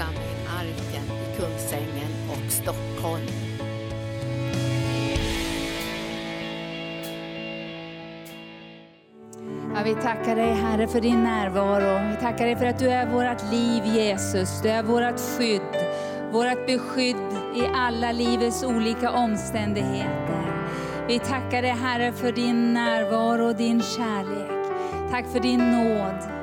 församling Arken i Kungsängen och Stockholm. Ja, vi tackar dig Herre för din närvaro. Vi tackar dig för att du är vårt liv Jesus. Du är vårt skydd, vårt beskydd i alla livets olika omständigheter. Vi tackar dig Herre för din närvaro och din kärlek. Tack för din nåd.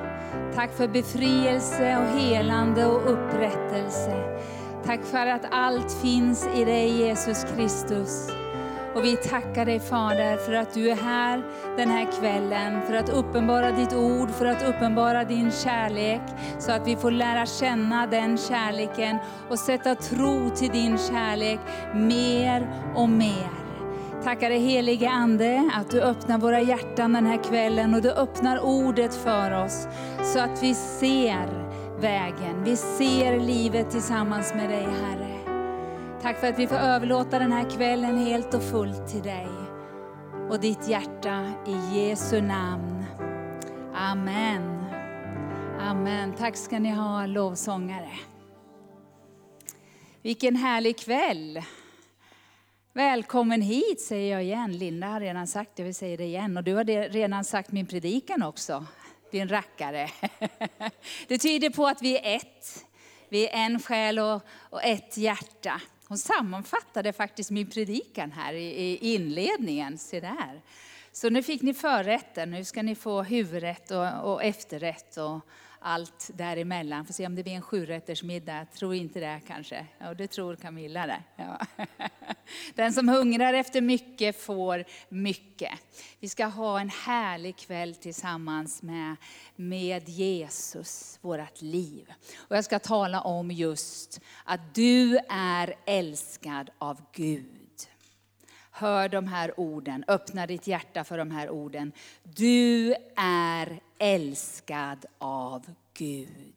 Tack för befrielse och helande och upprättelse. Tack för att allt finns i dig Jesus Kristus. Och vi tackar dig Fader för att du är här den här kvällen, för att uppenbara ditt ord, för att uppenbara din kärlek, så att vi får lära känna den kärleken och sätta tro till din kärlek mer och mer. Tackar dig helige Ande att du öppnar våra hjärtan den här kvällen och du öppnar ordet för oss så att vi ser vägen, vi ser livet tillsammans med dig Herre. Tack för att vi får överlåta den här kvällen helt och fullt till dig och ditt hjärta i Jesu namn. Amen. Amen. Tack ska ni ha lovsångare. Vilken härlig kväll. Välkommen hit säger jag igen. Linda har redan sagt det, vi säger det igen. Och du har redan sagt min predikan också, din rackare. Det tyder på att vi är ett. Vi är en själ och, och ett hjärta. Hon sammanfattade faktiskt min predikan här i, inledningen. Se där. Så nu fick ni förrätten, nu ska ni få huvudrätt och, och efterrätt och allt däremellan. Får se om det blir en sjurättersmiddag. Tror inte det kanske. Ja, det tror Camilla det. Ja. Den som hungrar efter mycket får mycket. Vi ska ha en härlig kväll tillsammans med, med Jesus, vårt liv. Och jag ska tala om just att du är älskad av Gud. Hör de här orden, öppna ditt hjärta för de här orden. Du är älskad av Gud.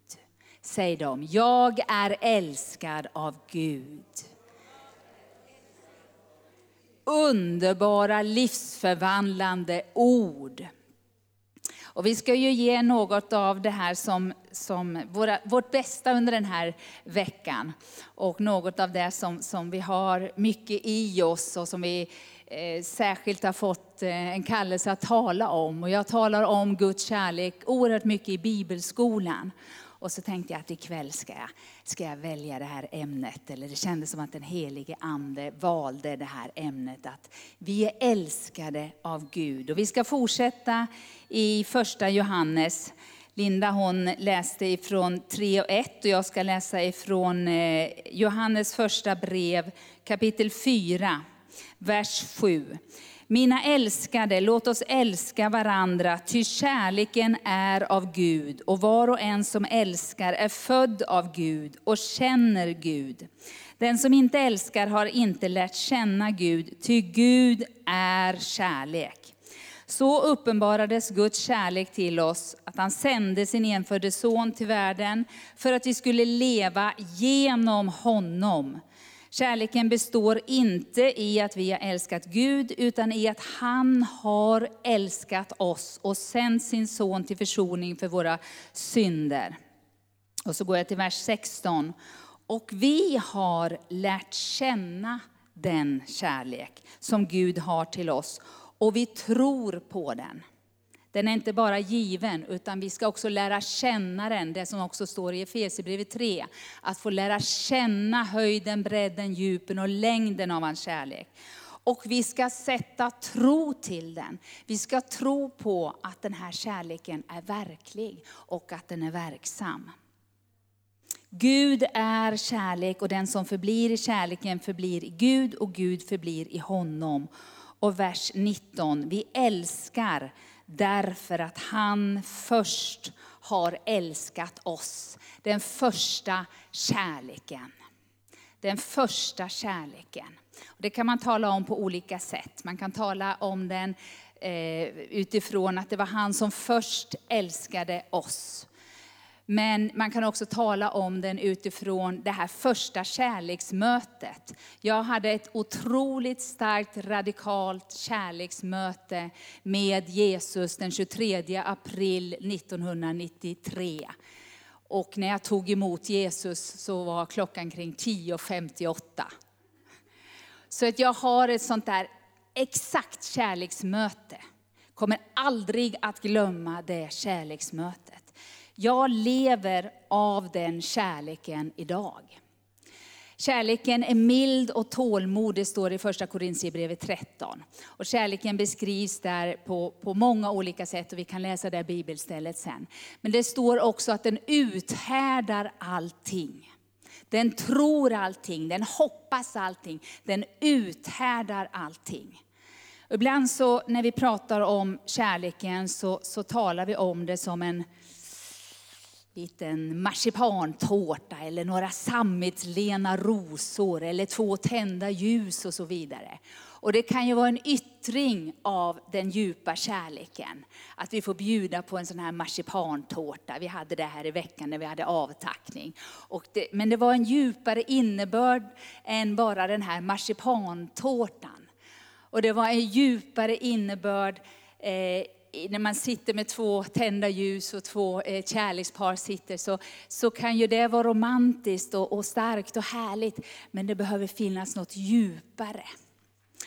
Säg dem, jag är älskad av Gud. Underbara livsförvandlande ord. Och vi ska ju ge något av det här som, som våra, vårt bästa under den här veckan. Och något av det som, som vi har mycket i oss och som vi Eh, särskilt har fått eh, en kallelse att tala om. Och jag talar om Guds kärlek oerhört mycket i bibelskolan. Och så tänkte jag att ikväll ska jag, ska jag välja det här ämnet. Eller det kändes som att den helige ande valde det här ämnet. Att vi är älskade av Gud. Och vi ska fortsätta i första Johannes. Linda hon läste ifrån 3 och 1 och jag ska läsa ifrån eh, Johannes första brev kapitel 4, vers 7. Mina älskade, låt oss älska varandra, ty kärleken är av Gud och var och en som älskar är född av Gud och känner Gud. Den som inte älskar har inte lärt känna Gud, ty Gud är kärlek. Så uppenbarades Guds kärlek till oss, att han sände sin enfödde son till världen för att vi skulle leva genom honom. Kärleken består inte i att vi har älskat Gud, utan i att han har älskat oss och sänt sin son till försoning för våra synder. Och så går jag till vers 16. Och vi har lärt känna den kärlek som Gud har till oss och vi tror på den. Den är inte bara given, utan vi ska också lära känna den, det som också står i Efesierbrevet 3. Att få lära känna höjden, bredden, djupen och längden av hans kärlek. Och vi ska sätta tro till den. Vi ska tro på att den här kärleken är verklig och att den är verksam. Gud är kärlek och den som förblir i kärleken förblir i Gud och Gud förblir i honom. Och vers 19, vi älskar Därför att han först har älskat oss. Den första kärleken. Den första kärleken. Det kan man tala om på olika sätt. Man kan tala om den eh, utifrån att det var han som först älskade oss. Men man kan också tala om den utifrån det här första kärleksmötet. Jag hade ett otroligt starkt radikalt kärleksmöte med Jesus den 23 april 1993. Och när jag tog emot Jesus så var klockan kring 10.58. Så att jag har ett sånt där exakt kärleksmöte. Kommer aldrig att glömma det kärleksmötet. Jag lever av den kärleken idag. Kärleken är mild och tålmodig, står det i första Korintierbrevet 13. Och kärleken beskrivs där på, på många olika sätt och vi kan läsa det bibelstället sen. Men det står också att den uthärdar allting. Den tror allting, den hoppas allting, den uthärdar allting. Ibland så när vi pratar om kärleken så, så talar vi om det som en liten marsipantårta eller några sammetslena rosor eller två tända ljus och så vidare. Och det kan ju vara en yttring av den djupa kärleken. Att vi får bjuda på en sån här marsipantårta. Vi hade det här i veckan när vi hade avtackning. Och det, men det var en djupare innebörd än bara den här marsipantårtan. Och det var en djupare innebörd eh, när man sitter med två tända ljus och två eh, kärlekspar sitter så, så kan ju det vara romantiskt och, och starkt och härligt. Men det behöver finnas något djupare.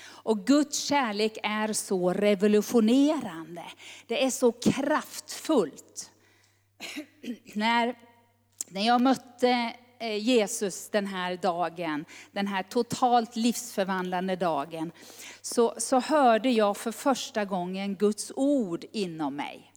Och Guds kärlek är så revolutionerande. Det är så kraftfullt. när, när jag mötte Eh, Jesus den här dagen, den här totalt livsförvandlande dagen, så, så hörde jag för första gången Guds ord inom mig.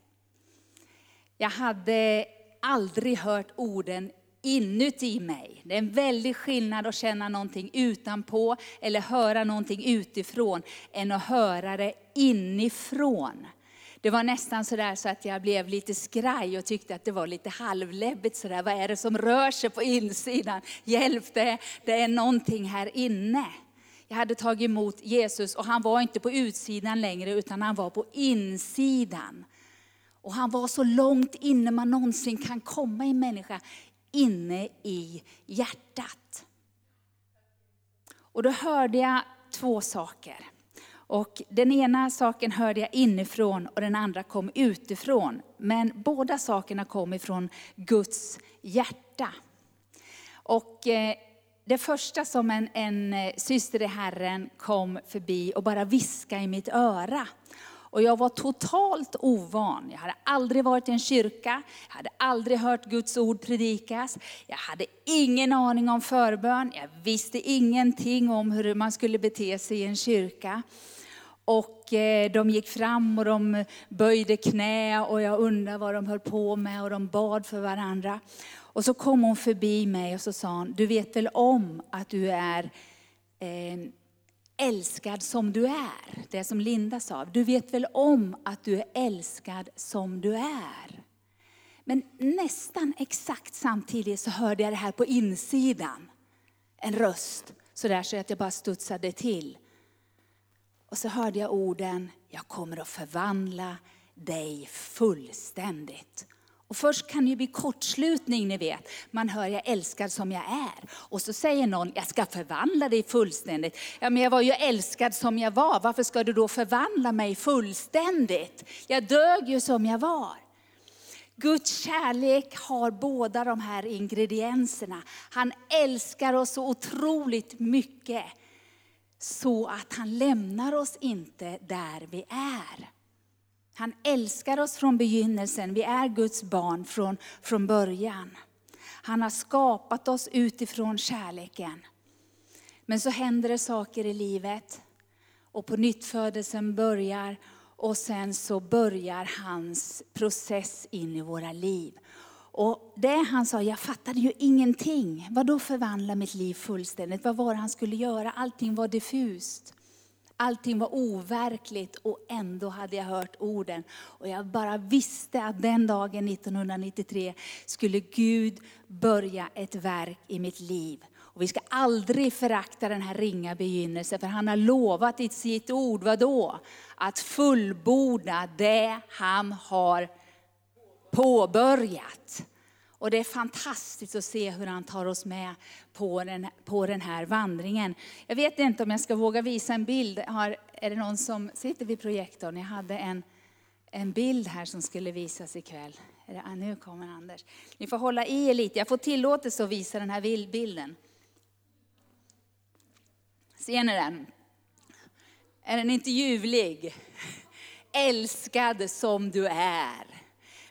Jag hade aldrig hört orden inuti mig. Det är en väldig skillnad att känna någonting utanpå eller höra någonting utifrån än att höra det inifrån. Det var nästan sådär så att jag blev lite skraj och tyckte att det var lite halvläbbigt sådär. Vad är det som rör sig på insidan? Hjälp, det, det är någonting här inne. Jag hade tagit emot Jesus och han var inte på utsidan längre utan han var på insidan. Och han var så långt inne man någonsin kan komma i en människa, inne i hjärtat. Och då hörde jag två saker. Och den ena saken hörde jag inifrån och den andra kom utifrån. Men båda sakerna kom ifrån Guds hjärta. Och eh, det första som en, en eh, syster i Herren kom förbi och bara viskade i mitt öra. Och jag var totalt ovan. Jag hade aldrig varit i en kyrka, jag hade aldrig hört Guds ord predikas. Jag hade ingen aning om förbön, jag visste ingenting om hur man skulle bete sig i en kyrka. Och eh, de gick fram och de böjde knä och jag undrade vad de höll på med och de bad för varandra. Och så kom hon förbi mig och så sa hon, du vet väl om att du är eh, älskad som du är? Det som Linda sa, du vet väl om att du är älskad som du är? Men nästan exakt samtidigt så hörde jag det här på insidan. En röst, sådär så att jag bara studsade till. Och så hörde jag orden, jag kommer att förvandla dig fullständigt. Och först kan det bli kortslutning, ni vet. Man hör jag älskad som jag är. Och så säger någon, jag ska förvandla dig fullständigt. Ja, men jag var ju älskad som jag var. Varför ska du då förvandla mig fullständigt? Jag dög ju som jag var. Guds kärlek har båda de här ingredienserna. Han älskar oss så otroligt mycket så att han lämnar oss inte där vi är. Han älskar oss från begynnelsen, vi är Guds barn från, från början. Han har skapat oss utifrån kärleken. Men så händer det saker i livet och på nyttfödelsen börjar och sen så börjar hans process in i våra liv. Och det han sa, jag fattade ju ingenting. Vad då förvandla mitt liv fullständigt? Vad var det han skulle göra? Allting var diffust. Allting var overkligt och ändå hade jag hört orden. Och jag bara visste att den dagen 1993 skulle Gud börja ett verk i mitt liv. Och vi ska aldrig förakta den här ringa begynnelsen, för han har lovat i sitt ord, vad då? Att fullborda det han har påbörjat. Och det är fantastiskt att se hur han tar oss med på den, på den här vandringen. Jag vet inte om jag ska våga visa en bild. Har, är det någon som sitter vid projektorn? Jag hade en, en bild här som skulle visas ikväll. Är det, ah, nu kommer Anders. Ni får hålla i er lite. Jag får tillåtelse att visa den här bilden. Ser ni den? Är den inte ljuvlig? Älskad som du är.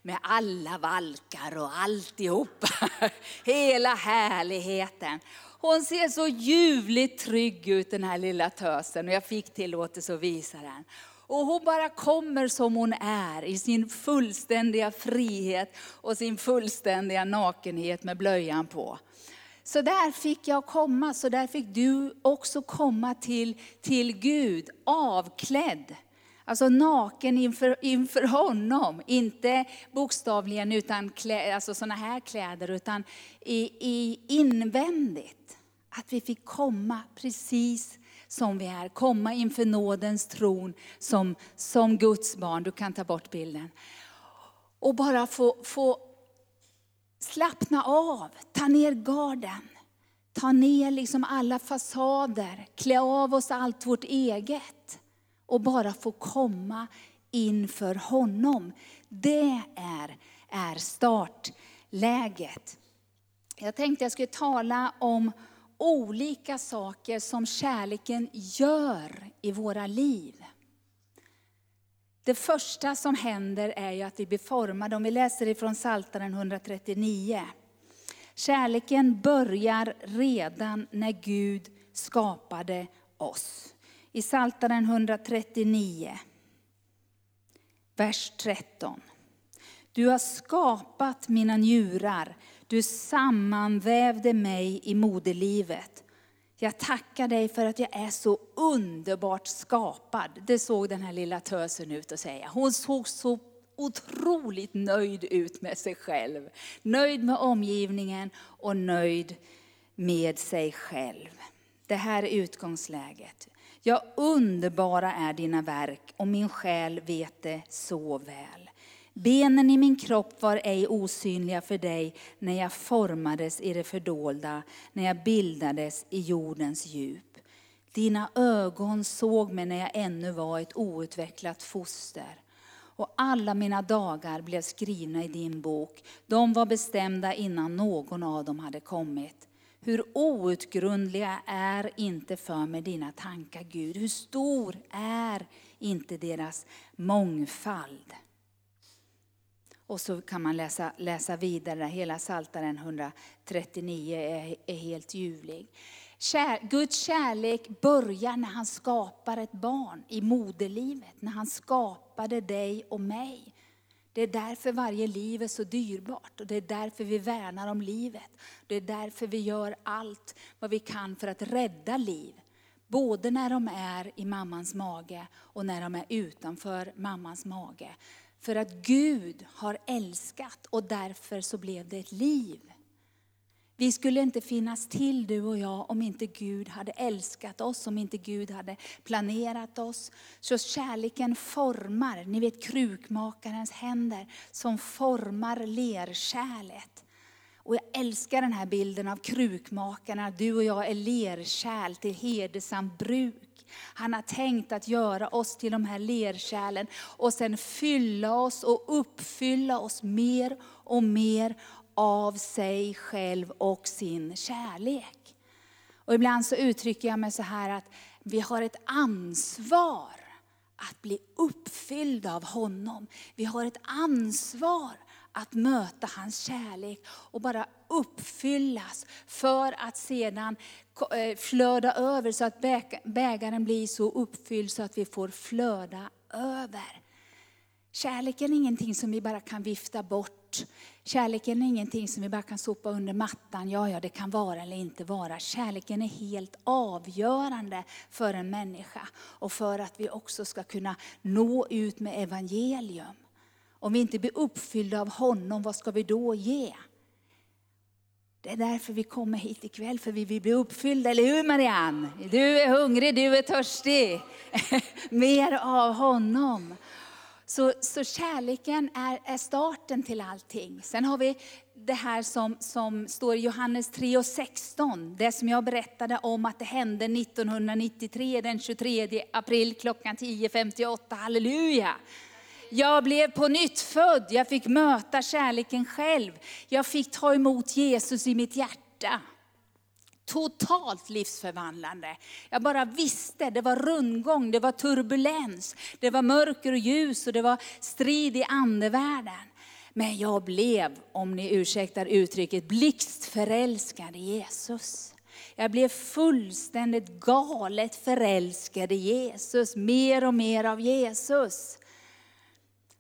Med alla valkar och alltihopa. Hela härligheten. Hon ser så ljuvligt trygg ut den här lilla tösen och jag fick tillåtelse att visa den. Och hon bara kommer som hon är i sin fullständiga frihet och sin fullständiga nakenhet med blöjan på. Så där fick jag komma, så där fick du också komma till, till Gud avklädd. Alltså naken inför, inför honom, inte bokstavligen utan klä, alltså såna här kläder, utan i, i invändigt. Att vi fick komma precis som vi är, komma inför nådens tron som, som Guds barn. Du kan ta bort bilden. Och bara få, få slappna av, ta ner garden. Ta ner liksom alla fasader, klä av oss allt vårt eget och bara få komma inför honom. Det är, är startläget. Jag tänkte jag skulle tala om olika saker som kärleken gör i våra liv. Det första som händer är ju att vi blir formade. Om vi läser ifrån Psaltaren 139. Kärleken börjar redan när Gud skapade oss. I Psaltaren 139, vers 13. Du har skapat mina njurar, du sammanvävde mig i moderlivet. Jag tackar dig för att jag är så underbart skapad. Det såg den här lilla tösen ut att säga. Hon såg så otroligt nöjd ut med sig själv. Nöjd med omgivningen och nöjd med sig själv. Det här är utgångsläget. Ja, underbara är dina verk och min själ vet det så väl. Benen i min kropp var ej osynliga för dig när jag formades i det fördolda, när jag bildades i jordens djup. Dina ögon såg mig när jag ännu var ett outvecklat foster. Och alla mina dagar blev skrivna i din bok. De var bestämda innan någon av dem hade kommit. Hur outgrundliga är inte för mig dina tankar, Gud. Hur stor är inte deras mångfald. Och så kan man läsa, läsa vidare, hela Saltaren 139 är, är helt ljuvlig. Kär, Guds kärlek börjar när han skapar ett barn i moderlivet, när han skapade dig och mig. Det är därför varje liv är så dyrbart och det är därför vi värnar om livet. Det är därför vi gör allt vad vi kan för att rädda liv. Både när de är i mammans mage och när de är utanför mammans mage. För att Gud har älskat och därför så blev det ett liv. Vi skulle inte finnas till du och jag om inte Gud hade älskat oss, om inte Gud hade planerat oss. Så kärleken formar, ni vet krukmakarens händer som formar lerkärlet. Och jag älskar den här bilden av krukmakarna, du och jag är lerkärl till hedersamt bruk. Han har tänkt att göra oss till de här lerkärlen och sen fylla oss och uppfylla oss mer och mer av sig själv och sin kärlek. Och ibland så uttrycker jag mig så här att vi har ett ansvar att bli uppfyllda av honom. Vi har ett ansvar att möta hans kärlek och bara uppfyllas för att sedan eh, flöda över så att bägaren blir så uppfylld så att vi får flöda över. Kärleken är ingenting som vi bara kan vifta bort. Kärleken är ingenting som vi bara kan sopa under mattan. Ja, ja, det kan vara eller inte vara. Kärleken är helt avgörande för en människa och för att vi också ska kunna nå ut med evangelium. Om vi inte blir uppfyllda av honom, vad ska vi då ge? Det är därför vi kommer hit ikväll, för vi vill bli uppfyllda, eller hur Marianne? Du är hungrig, du är törstig. Mer av honom. Så, så kärleken är, är starten till allting. Sen har vi det här som, som står i Johannes 3 och 16. Det som jag berättade om att det hände 1993 den 23 april klockan 10.58. Halleluja! Jag blev på nytt född. Jag fick möta kärleken själv. Jag fick ta emot Jesus i mitt hjärta. Totalt livsförvandlande. Jag bara visste, det var rundgång, det var turbulens, det var mörker och ljus och det var strid i andevärlden. Men jag blev, om ni ursäktar uttrycket, blixtförälskad i Jesus. Jag blev fullständigt galet förälskad i Jesus, mer och mer av Jesus.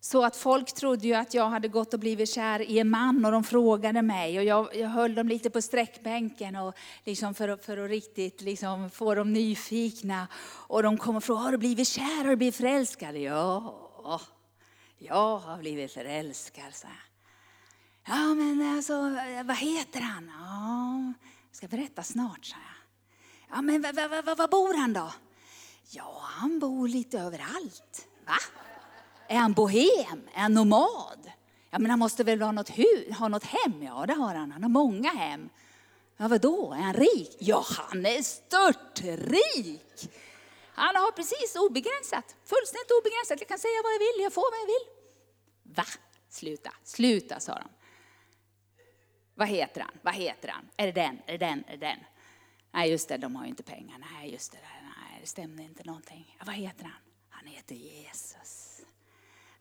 Så att folk trodde ju att jag hade gått och blivit kär i en man och de frågade mig. Och jag, jag höll dem lite på sträckbänken och liksom för, för att riktigt liksom få dem nyfikna. Och de kom och frågade, har du blivit kär, har du blivit förälskad? Ja, jag har blivit förälskad, sa jag. Ja, men alltså, vad heter han? Ja, jag ska berätta snart, sa jag. Ja, men var, var bor han då? Ja, han bor lite överallt. Va? Är han bohem? Är han nomad? Ja, men han måste väl ha något, hus, ha något hem? Ja, det har han. Han har många hem. Ja, vadå? Är han rik? Ja, han är störtrik. Han har precis obegränsat, fullständigt obegränsat. Jag kan säga vad jag vill, jag får vad jag vill. Va? Sluta, sluta, sa de. Vad heter han? Vad heter han? Är det den? Är det den? Är det den? Nej, just det, de har ju inte pengar. Nej, just det, nej, det stämde inte någonting. Ja, vad heter han? Han heter Jesus.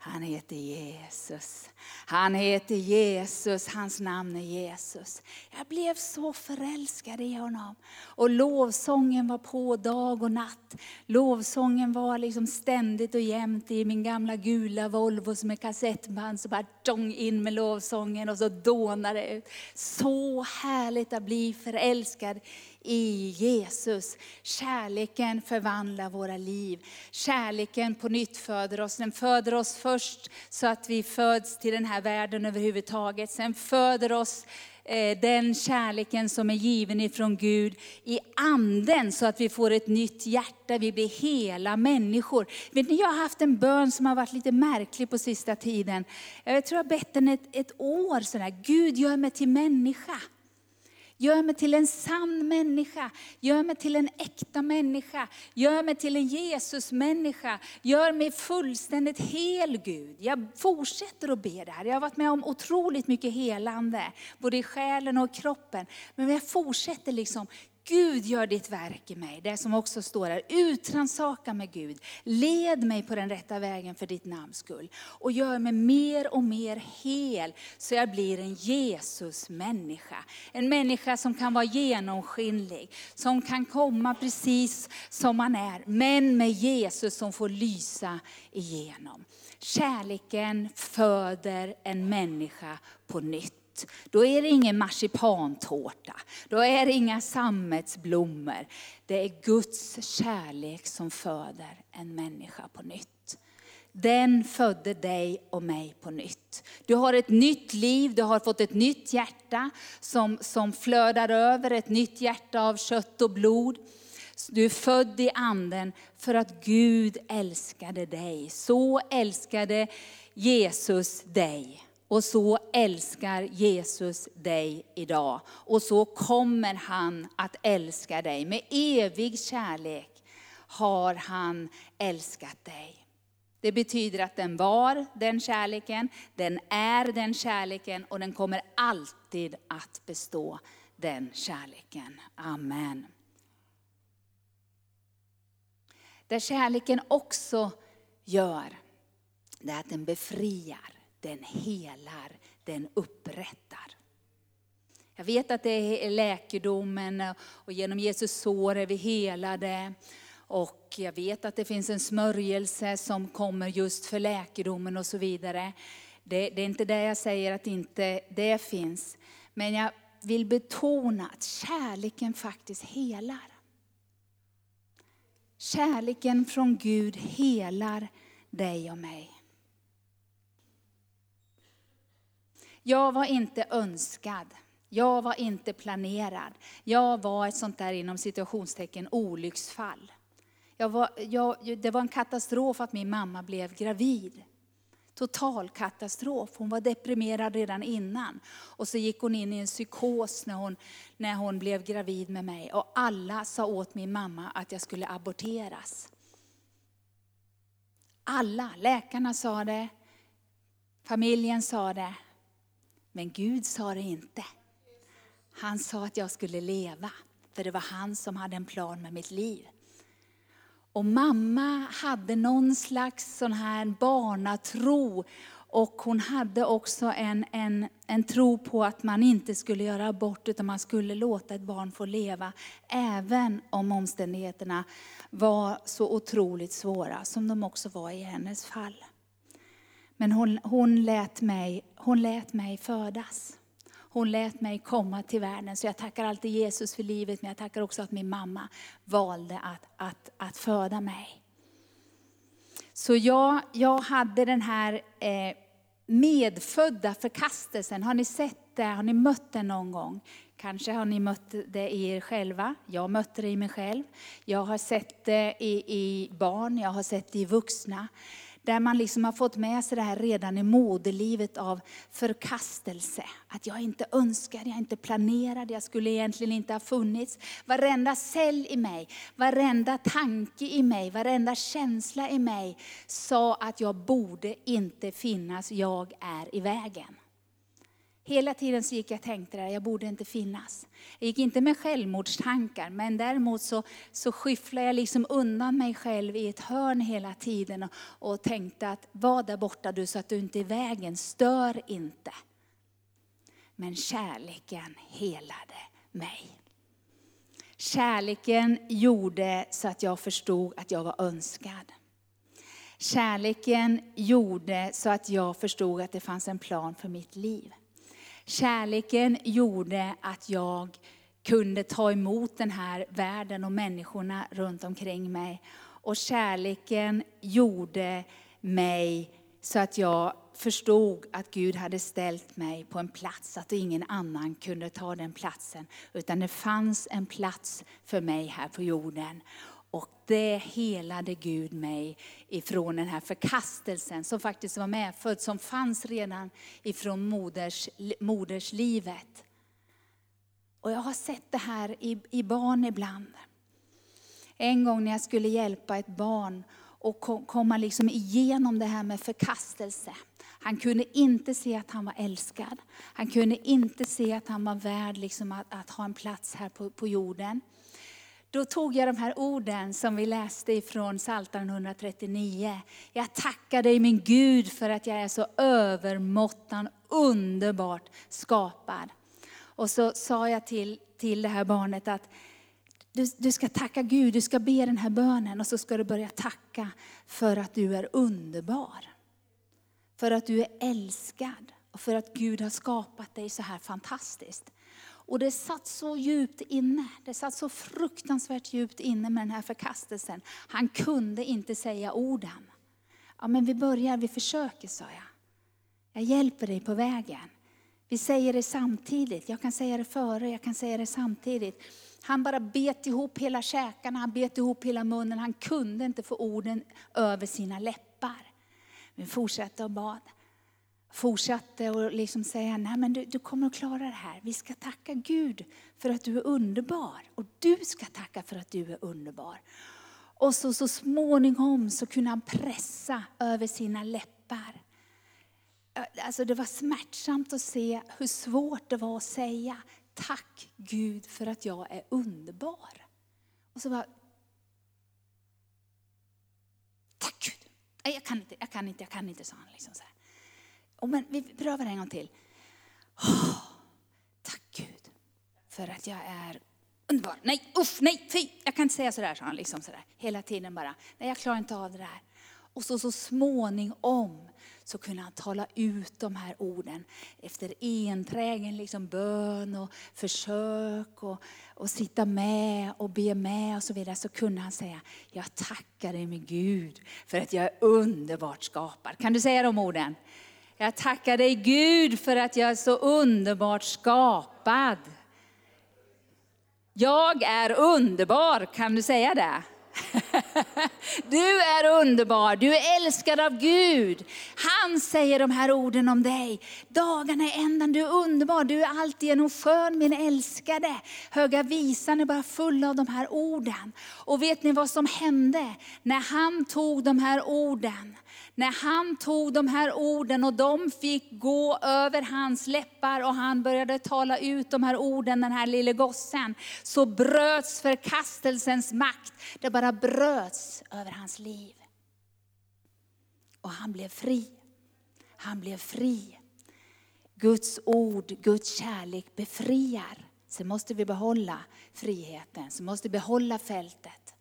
Han heter Jesus. Han heter Jesus, hans namn är Jesus. Jag blev så förälskad i honom. Och lovsången var på dag och natt. Lovsången var liksom ständigt och jämt i min gamla gula Volvo som är kassettband. Så bara tjong in med lovsången och så dånade det ut. Så härligt att bli förälskad i Jesus. Kärleken förvandlar våra liv. Kärleken på nytt föder oss. Den föder oss först så att vi föds till den här världen överhuvudtaget. Sen föder oss eh, den kärleken som är given ifrån Gud i anden så att vi får ett nytt hjärta, vi blir hela människor. Vet ni, jag har haft en bön som har varit lite märklig på sista tiden. Jag tror jag har bett den ett, ett år sådär, Gud gör mig till människa. Gör mig till en sann människa. Gör mig till en äkta människa. Gör mig till en Jesusmänniska. Gör mig fullständigt hel Gud. Jag fortsätter att be det här. Jag har varit med om otroligt mycket helande, både i själen och kroppen. Men jag fortsätter liksom, Gud gör ditt verk i mig. Det som också står här, utransaka mig Gud. Led mig på den rätta vägen för ditt namns skull. Och gör mig mer och mer hel så jag blir en Jesus-människa. En människa som kan vara genomskinlig, som kan komma precis som man är. Men med Jesus som får lysa igenom. Kärleken föder en människa på nytt. Då är det ingen marsipantårta, då är det inga sammetsblommor. Det är Guds kärlek som föder en människa på nytt. Den födde dig och mig på nytt. Du har ett nytt liv, du har fått ett nytt hjärta som, som flödar över, ett nytt hjärta av kött och blod. Du är född i anden för att Gud älskade dig. Så älskade Jesus dig. Och så älskar Jesus dig idag. Och så kommer han att älska dig. Med evig kärlek har han älskat dig. Det betyder att den var den kärleken, den är den kärleken och den kommer alltid att bestå den kärleken. Amen. Det kärleken också gör, det är att den befriar den helar, den upprättar. Jag vet att det är läkedomen och genom Jesus sår är vi helade. Och jag vet att det finns en smörjelse som kommer just för läkedomen och så vidare. Det, det är inte det jag säger att inte det finns. Men jag vill betona att kärleken faktiskt helar. Kärleken från Gud helar dig och mig. Jag var inte önskad. Jag var inte planerad. Jag var ett sånt där inom situationstecken olycksfall. Jag var, jag, det var en katastrof att min mamma blev gravid. Total katastrof. Hon var deprimerad redan innan. Och så gick hon in i en psykos när hon, när hon blev gravid med mig. Och alla sa åt min mamma att jag skulle aborteras. Alla, läkarna sa det, familjen sa det, men Gud sa det inte. Han sa att jag skulle leva, för det var han som hade en plan med mitt liv. Och mamma hade någon slags sån här barnatro och hon hade också en, en, en tro på att man inte skulle göra abort, utan man skulle låta ett barn få leva, även om omständigheterna var så otroligt svåra, som de också var i hennes fall. Men hon, hon, lät, mig, hon lät mig födas. Hon lät mig komma till världen. Så jag tackar alltid Jesus för livet, men jag tackar också att min mamma valde att, att, att föda mig. Så jag, jag hade den här eh, medfödda förkastelsen. Har ni sett det? Har ni mött den någon gång? Kanske har ni mött det i er själva. Jag mötte det i mig själv. Jag har sett det i, i barn, jag har sett det i vuxna. Där man liksom har fått med sig det här redan i moderlivet av förkastelse. Att jag inte önskar, jag inte planerad, jag skulle egentligen inte ha funnits. Varenda cell i mig, varenda tanke i mig, varenda känsla i mig sa att jag borde inte finnas, jag är i vägen. Hela tiden så gick jag och tänkte där, jag borde inte finnas. Jag gick inte med självmordstankar, men däremot så, så skyfflade jag liksom undan mig själv i ett hörn hela tiden och, och tänkte att var där borta du så att du inte är i vägen, stör inte. Men kärleken helade mig. Kärleken gjorde så att jag förstod att jag var önskad. Kärleken gjorde så att jag förstod att det fanns en plan för mitt liv. Kärleken gjorde att jag kunde ta emot den här världen och människorna runt omkring mig. Och kärleken gjorde mig så att jag förstod att Gud hade ställt mig på en plats, att ingen annan kunde ta den platsen. Utan det fanns en plats för mig här på jorden. Och det helade Gud mig ifrån den här förkastelsen som faktiskt var medfödd, som fanns redan ifrån moders, moderslivet. Och jag har sett det här i, i barn ibland. En gång när jag skulle hjälpa ett barn och komma liksom igenom det här med förkastelse. Han kunde inte se att han var älskad. Han kunde inte se att han var värd liksom att, att ha en plats här på, på jorden. Då tog jag de här orden som vi läste ifrån Psaltaren 139. Jag tackar dig min Gud för att jag är så övermåttan underbart skapad. Och så sa jag till, till det här barnet att du, du ska tacka Gud, du ska be den här bönen och så ska du börja tacka för att du är underbar. För att du är älskad och för att Gud har skapat dig så här fantastiskt. Och det satt så djupt inne, det satt så fruktansvärt djupt inne med den här förkastelsen. Han kunde inte säga orden. Ja men vi börjar, vi försöker sa jag. Jag hjälper dig på vägen. Vi säger det samtidigt, jag kan säga det före, jag kan säga det samtidigt. Han bara bet ihop hela käkarna, han bet ihop hela munnen, han kunde inte få orden över sina läppar. Vi fortsatte och bad fortsatte att liksom säga, nej men du, du kommer att klara det här. Vi ska tacka Gud för att du är underbar. Och du ska tacka för att du är underbar. Och så, så småningom så kunde han pressa över sina läppar. Alltså det var smärtsamt att se hur svårt det var att säga, tack Gud för att jag är underbar. Och så bara, tack Gud. Nej, jag kan inte, jag kan inte, jag kan inte, sa han. Liksom så här. Oh, men vi prövar en gång till. Oh, tack Gud för att jag är underbar. Nej, uff, nej, fy. Jag kan inte säga sådär, sa han. Liksom sådär. Hela tiden bara. Nej, jag klarar inte av det där. Och så, så småningom så kunde han tala ut de här orden efter enträgen liksom bön och försök och, och sitta med och be med och så vidare. Så kunde han säga, jag tackar dig med Gud för att jag är underbart skapad. Kan du säga de orden? Jag tackar dig Gud för att jag är så underbart skapad. Jag är underbar, kan du säga det? Du är underbar, du är älskad av Gud. Han säger de här orden om dig. Dagarna är ändan, du är underbar, du är alltigenom skön min älskade. Höga visan är bara full av de här orden. Och vet ni vad som hände när han tog de här orden? När han tog de här orden och de fick gå över hans läppar och han började tala ut de här orden, den här lille gossen, så bröts förkastelsens makt. Det bara bröts över hans liv. Och han blev fri. Han blev fri. Guds ord, Guds kärlek befriar. Sen måste vi behålla friheten, så måste vi behålla fältet.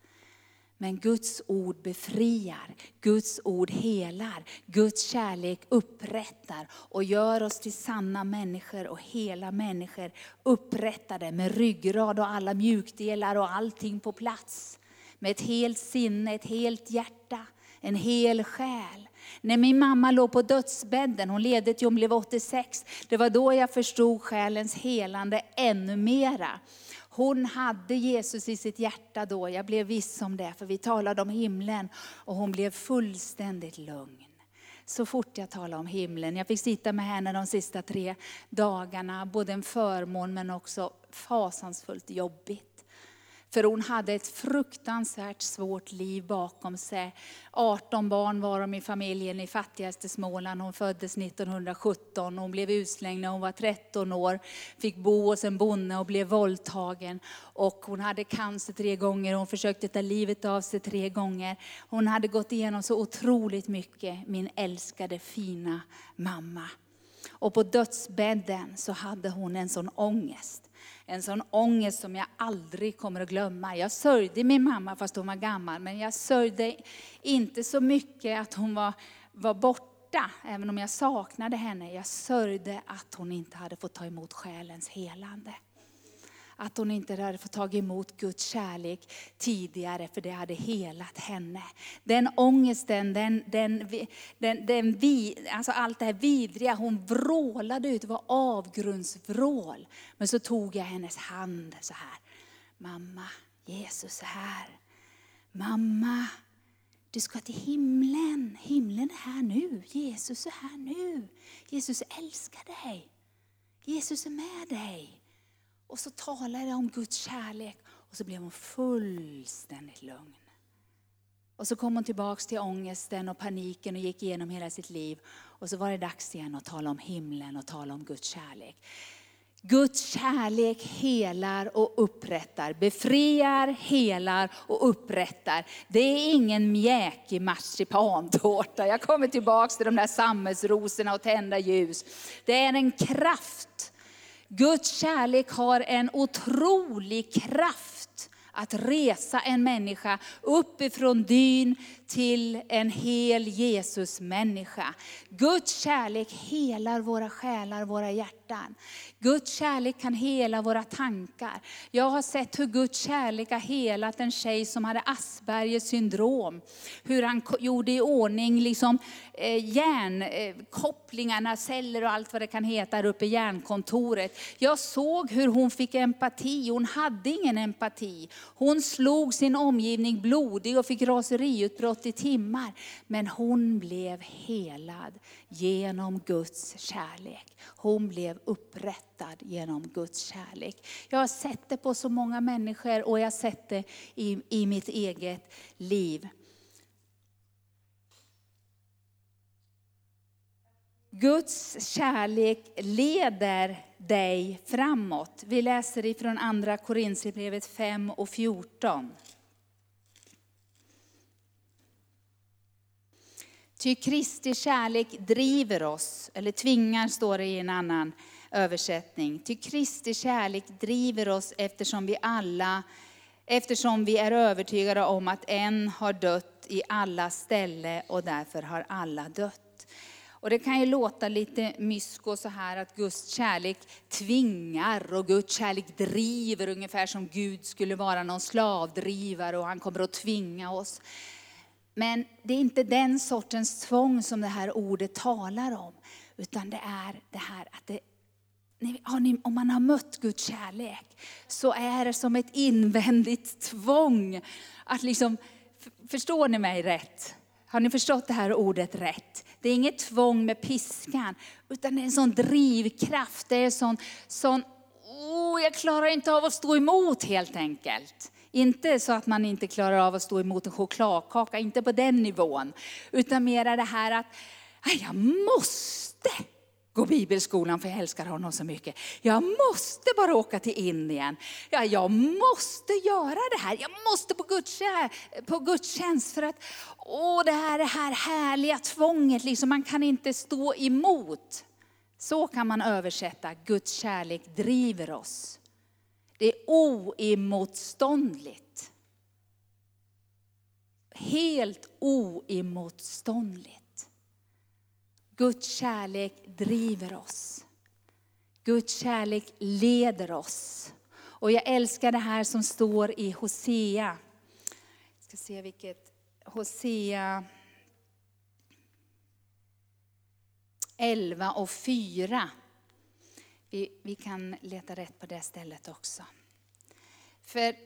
Men Guds ord befriar, Guds ord helar, Guds kärlek upprättar och gör oss till sanna människor och hela människor. Upprättade med ryggrad och alla mjukdelar och allting på plats. Med ett helt sinne, ett helt hjärta, en hel själ. När min mamma låg på dödsbädden, hon levde till hon blev 86, det var då jag förstod själens helande ännu mera. Hon hade Jesus i sitt hjärta då, jag blev viss om det, för vi talade om himlen och hon blev fullständigt lugn. Så fort jag talade om himlen, jag fick sitta med henne de sista tre dagarna, både en förmån men också fasansfullt jobbigt. För hon hade ett fruktansvärt svårt liv bakom sig. 18 barn var de i familjen i fattigaste Småland. Hon föddes 1917. Hon blev utslängd när hon var 13 år. Fick bo hos en bonde och blev våldtagen. Och hon hade cancer tre gånger. Hon försökte ta livet av sig tre gånger. Hon hade gått igenom så otroligt mycket, min älskade fina mamma. Och på dödsbädden så hade hon en sån ångest. En sån ångest som jag aldrig kommer att glömma. Jag sörjde min mamma fast hon var gammal, men jag sörjde inte så mycket att hon var, var borta, även om jag saknade henne. Jag sörjde att hon inte hade fått ta emot själens helande att hon inte hade fått ta emot Guds kärlek tidigare, för det hade helat henne. Den ångesten, den, den, den, den vi, alltså allt det här vidriga, hon vrålade ut, det var avgrundsvrål. Men så tog jag hennes hand så här. Mamma, Jesus är här. Mamma, du ska till himlen. Himlen är här nu. Jesus är här nu. Jesus älskar dig. Jesus är med dig. Och så talade jag om Guds kärlek och så blev hon fullständigt lugn. Och så kom hon tillbaks till ångesten och paniken och gick igenom hela sitt liv. Och så var det dags igen att tala om himlen och tala om Guds kärlek. Guds kärlek helar och upprättar, befriar, helar och upprättar. Det är ingen mjäkig marsipantårta. Jag kommer tillbaks till de där sammetsrosorna och tända ljus. Det är en kraft Guds kärlek har en otrolig kraft att resa en människa uppifrån dyn till en hel Jesus-människa. Guds kärlek helar våra själar, våra hjärtan. Guds kärlek kan hela våra tankar. Jag har sett hur Guds kärlek har helat en tjej som hade Aspergers syndrom. Hur han gjorde i ordning liksom, eh, hjärnkopplingarna, eh, celler och allt vad det kan heta där uppe i hjärnkontoret. Jag såg hur hon fick empati, hon hade ingen empati. Hon slog sin omgivning blodig och fick raseriutbrott i timmar. Men hon blev helad genom Guds kärlek. Hon blev upprättad genom Guds kärlek. Jag har sett det på så många människor och jag har sett det i, i mitt eget liv. Guds kärlek leder dig framåt. Vi läser ifrån andra Korinthierbrevet 5 och 14. Ty Kristi kärlek driver oss, eller tvingar står det i en annan översättning. Ty Kristi kärlek driver oss eftersom vi alla, eftersom vi är övertygade om att en har dött i alla ställe och därför har alla dött. Och det kan ju låta lite mysko så här att Guds kärlek tvingar och Guds kärlek driver, ungefär som Gud skulle vara någon slavdrivare och han kommer att tvinga oss. Men det är inte den sortens tvång som det här ordet talar om. Utan det är det här att det, om man har mött Guds kärlek så är det som ett invändigt tvång. Att liksom, förstår ni mig rätt? Har ni förstått det här ordet rätt? Det är inget tvång med piskan, utan det är en sån drivkraft. Det är en sån, sån oh, jag klarar inte av att stå emot helt enkelt. Inte så att man inte klarar av att stå emot en chokladkaka, inte på den nivån. Utan mera det här att, jag måste gå bibelskolan för jag älskar honom så mycket. Jag måste bara åka till Indien. Ja, jag måste göra det här. Jag måste på, gudstjänst, eh, på gudstjänst för att, åh det här, det här härliga tvånget, liksom, man kan inte stå emot. Så kan man översätta, Guds kärlek driver oss. Det är oemotståndligt. Helt oemotståndligt. Guds kärlek driver oss. Guds kärlek leder oss. Och jag älskar det här som står i Hosea. Jag ska se vilket, Hosea 11 och 4. Vi, vi kan leta rätt på det stället också. För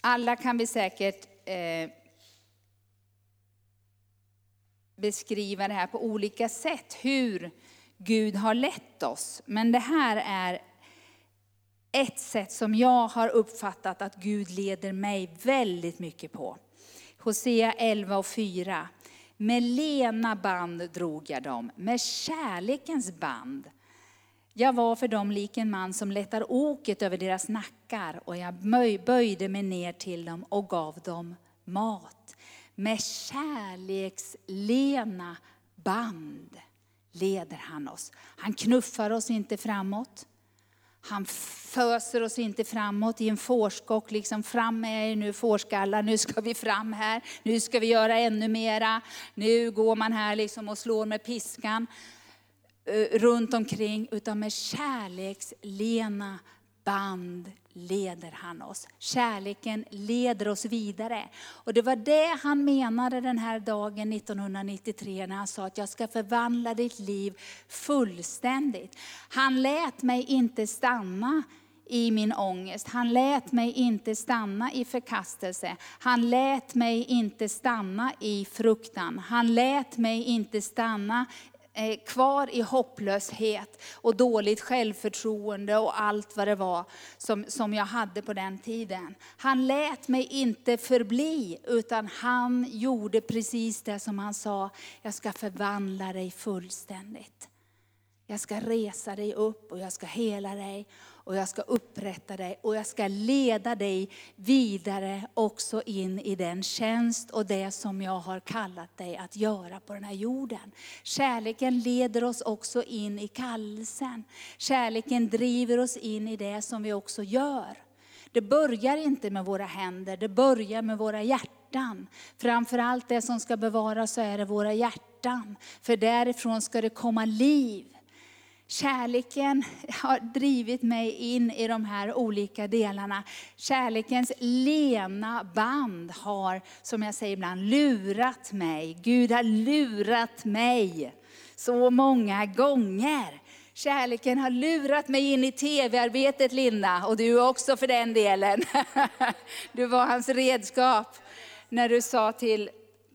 alla kan vi säkert eh, beskriva det här på olika sätt, hur Gud har lett oss. Men det här är ett sätt som jag har uppfattat att Gud leder mig väldigt mycket på. Hosea 11 och 4. Med lena band drog jag dem, med kärlekens band. Jag var för dem lik en man som lättar oket över deras nackar och jag böjde mig ner till dem och gav dem mat. Med kärlekslena band leder han oss. Han knuffar oss inte framåt. Han föser oss inte framåt i en fårskock, liksom fram med er nu fårskallar, nu ska vi fram här, nu ska vi göra ännu mera. Nu går man här liksom och slår med piskan eh, runt omkring, utan med kärlekslena band leder han oss. Kärleken leder oss vidare. Och det var det han menade den här dagen 1993 när han sa att jag ska förvandla ditt liv fullständigt. Han lät mig inte stanna i min ångest. Han lät mig inte stanna i förkastelse. Han lät mig inte stanna i fruktan. Han lät mig inte stanna Eh, kvar i hopplöshet och dåligt självförtroende och allt vad det var som, som jag hade på den tiden. Han lät mig inte förbli, utan han gjorde precis det som han sa, jag ska förvandla dig fullständigt. Jag ska resa dig upp och jag ska hela dig och jag ska upprätta dig och jag ska leda dig vidare också in i den tjänst och det som jag har kallat dig att göra på den här jorden. Kärleken leder oss också in i kallelsen. Kärleken driver oss in i det som vi också gör. Det börjar inte med våra händer, det börjar med våra hjärtan. Framförallt det som ska bevaras så är det våra hjärtan. För därifrån ska det komma liv. Kärleken har drivit mig in i de här olika delarna. Kärlekens lena band har, som jag säger ibland, lurat mig. Gud har lurat mig så många gånger. Kärleken har lurat mig in i tv-arbetet Linda, och du också för den delen. Du var hans redskap när du sa till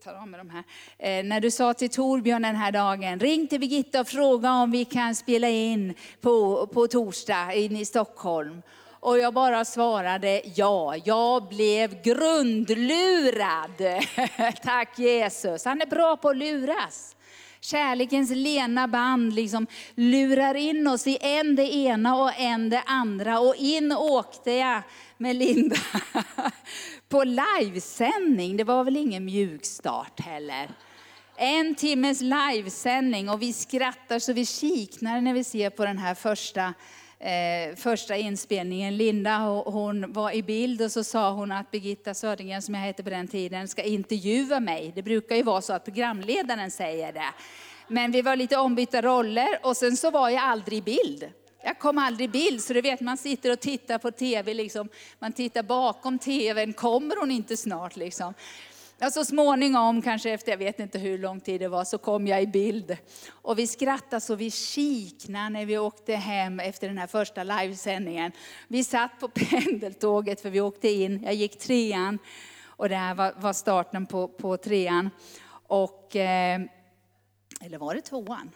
tar av mig de här. Eh, när du sa till Torbjörn den här dagen, ring till Birgitta och fråga om vi kan spela in på, på torsdag in i Stockholm. Och jag bara svarade ja, jag blev grundlurad. Tack Jesus, han är bra på att luras. Kärlekens lena band liksom lurar in oss i en det ena och en det andra. Och in åkte jag med Linda på livesändning. Det var väl ingen mjukstart heller. En timmes livesändning och vi skrattar så vi kiknar när vi ser på den här första eh, första inspelningen. Linda hon var i bild och så sa hon att Birgitta Södergren, som jag hette på den tiden, ska intervjua mig. Det brukar ju vara så att programledaren säger det. Men vi var lite ombytta roller och sen så var jag aldrig i bild. Jag kom aldrig i bild, så du vet man sitter och tittar på tv, liksom. man tittar bakom tvn, kommer hon inte snart? Liksom. Ja, så småningom, kanske efter jag vet inte hur lång tid det var, så kom jag i bild. Och vi skrattade så vi kiknade när vi åkte hem efter den här första livesändningen. Vi satt på pendeltåget för vi åkte in, jag gick trean och det här var, var starten på, på trean. Och, eh, eller var det tvåan?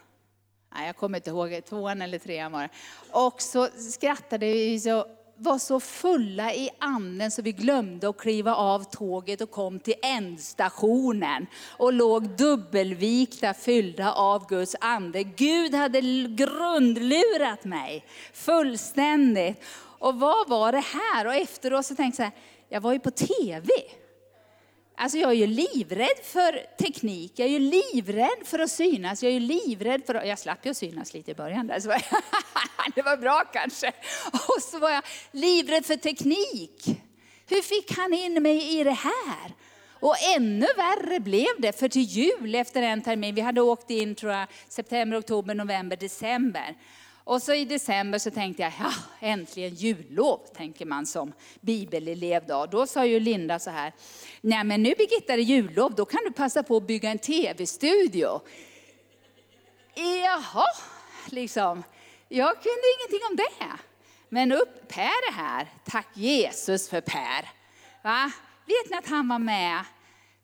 Nej, jag kommer inte ihåg, tvåan eller trean var det. Och så skrattade vi så var så fulla i anden så vi glömde att kliva av tåget och kom till ändstationen och låg dubbelvikta fyllda av Guds ande. Gud hade grundlurat mig fullständigt. Och vad var det här? Och efteråt så tänkte jag så här, jag var ju på TV. Alltså jag är ju livrädd för teknik, jag är ju livrädd för att synas, jag är ju livrädd för att, jag slapp ju synas lite i början där, så var jag, det var bra kanske. Och så var jag livrädd för teknik. Hur fick han in mig i det här? Och ännu värre blev det, för till jul efter en termin, vi hade åkt in tror jag, september, oktober, november, december. Och så i december så tänkte jag, ja äntligen jullov, tänker man som bibelelev då. Då sa ju Linda så här, nej men nu Birgitta är det jullov, då kan du passa på att bygga en tv-studio. Jaha, liksom. Jag kunde ingenting om det. Men upp, Per är här, tack Jesus för Per. Va? Vet ni att han var med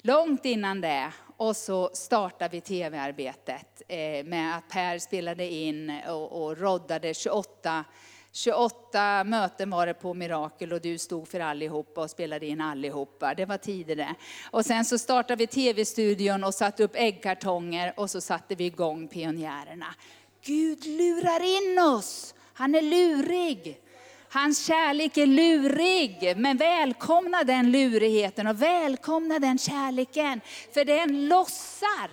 långt innan det och så startade vi tv-arbetet eh, med att Per spelade in och, och roddade 28 28 möten var det på Mirakel och du stod för allihopa och spelade in allihopa. Det var tider det. Och sen så startade vi tv-studion och satte upp äggkartonger och så satte vi igång pionjärerna. Gud lurar in oss. Han är lurig. Hans kärlek är lurig, men välkomna den lurigheten och välkomna den kärleken. För den lossar.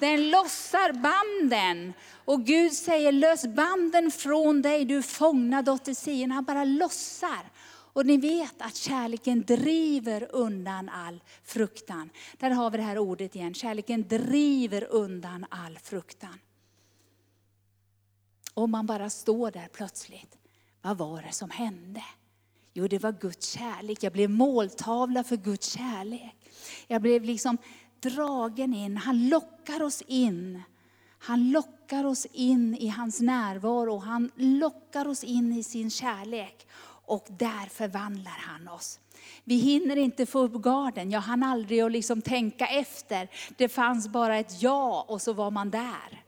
Den lossar banden. Och Gud säger lös banden från dig, du fångna dotter Sion. Han bara lossar. Och ni vet att kärleken driver undan all fruktan. Där har vi det här ordet igen, kärleken driver undan all fruktan. Och man bara står där plötsligt. Vad var det som hände? Jo, det var Guds kärlek. Jag blev måltavla för Guds kärlek. Jag blev liksom dragen in. Han lockar oss in. Han lockar oss in i hans närvaro. Han lockar oss in i sin kärlek. Och där förvandlar han oss. Vi hinner inte få upp garden. Jag hann aldrig att liksom tänka efter. Det fanns bara ett ja och så var man där.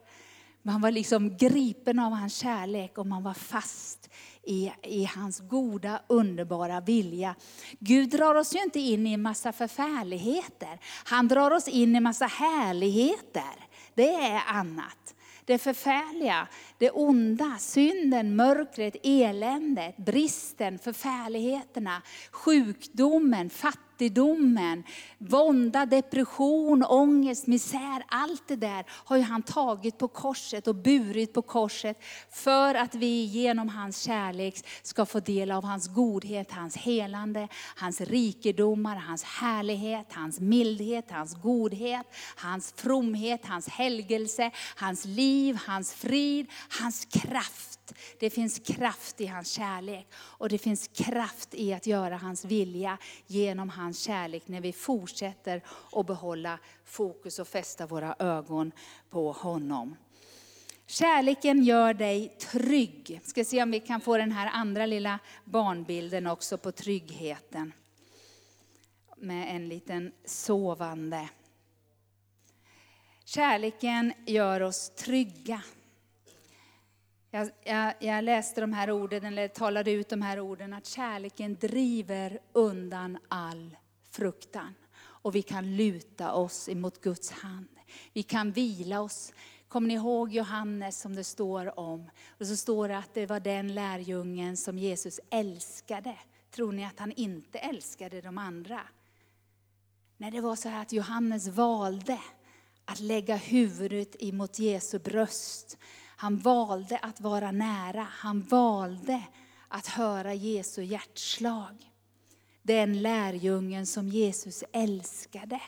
Man var liksom gripen av hans kärlek och man var fast i, i hans goda, underbara vilja. Gud drar oss ju inte in i en massa förfärligheter. Han drar oss in i en massa härligheter. Det är annat. Det förfärliga, det onda, synden, mörkret, eländet, bristen, förfärligheterna, sjukdomen, fattigdomen vånda, depression, ångest, misär. Allt det där har ju han tagit på korset och burit på korset för att vi genom hans kärlek ska få del av hans godhet, hans helande, hans rikedomar, hans härlighet, hans mildhet, hans godhet, hans fromhet, hans helgelse, hans liv, hans frid, hans kraft det finns kraft i hans kärlek och det finns kraft i att göra hans vilja genom hans kärlek när vi fortsätter att behålla fokus och fästa våra ögon på honom. Kärleken gör dig trygg. Ska se om vi kan få den här andra lilla barnbilden också på tryggheten. Med en liten sovande. Kärleken gör oss trygga. Jag, jag, jag, läste de här orden, eller talade ut de här orden, att kärleken driver undan all fruktan. Och vi kan luta oss emot Guds hand. Vi kan vila oss. Kommer ni ihåg Johannes som det står om? Och så står det att det var den lärjungen som Jesus älskade. Tror ni att han inte älskade de andra? Nej, det var så här att Johannes valde att lägga huvudet emot Jesu bröst han valde att vara nära. Han valde att höra Jesu hjärtslag. Den lärjungen som Jesus älskade.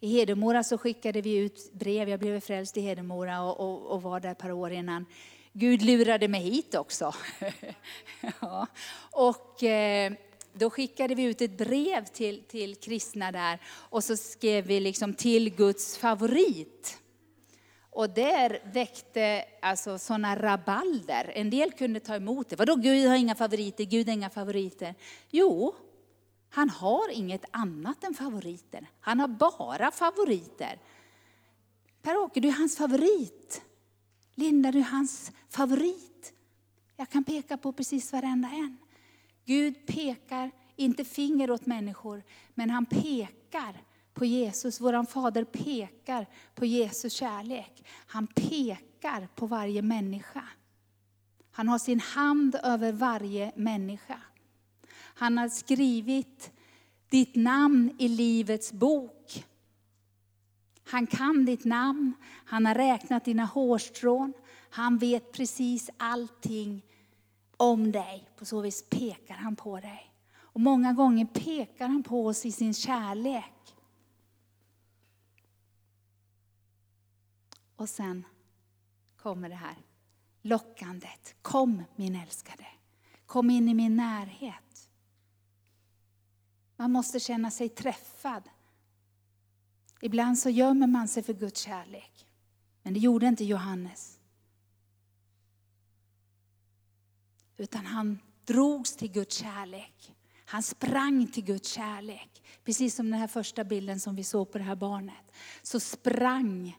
I Hedemora så skickade vi ut brev. Jag blev frälst i Hedemora och, och, och var där ett par år innan. Gud lurade mig hit också. ja. Och eh, då skickade vi ut ett brev till, till kristna där och så skrev vi liksom till Guds favorit. Och där väckte alltså sådana rabalder. En del kunde ta emot det. Vadå Gud har inga favoriter, Gud har inga favoriter. Jo, han har inget annat än favoriter. Han har bara favoriter. Per-Åke, du är hans favorit. Linda, du är hans favorit. Jag kan peka på precis varenda en. Gud pekar inte finger åt människor, men han pekar på Jesus. Vår fader pekar på Jesus kärlek. Han pekar på varje människa. Han har sin hand över varje människa. Han har skrivit ditt namn i Livets bok. Han kan ditt namn, han har räknat dina hårstrån, han vet precis allting om dig. På så vis pekar han på dig. Och många gånger pekar han på oss i sin kärlek. Och sen kommer det här lockandet. Kom min älskade, kom in i min närhet. Man måste känna sig träffad. Ibland så gömmer man sig för Guds kärlek. Men det gjorde inte Johannes. Utan han drogs till Guds kärlek. Han sprang till Guds kärlek. Precis som den här första bilden som vi såg på det här barnet. Så sprang,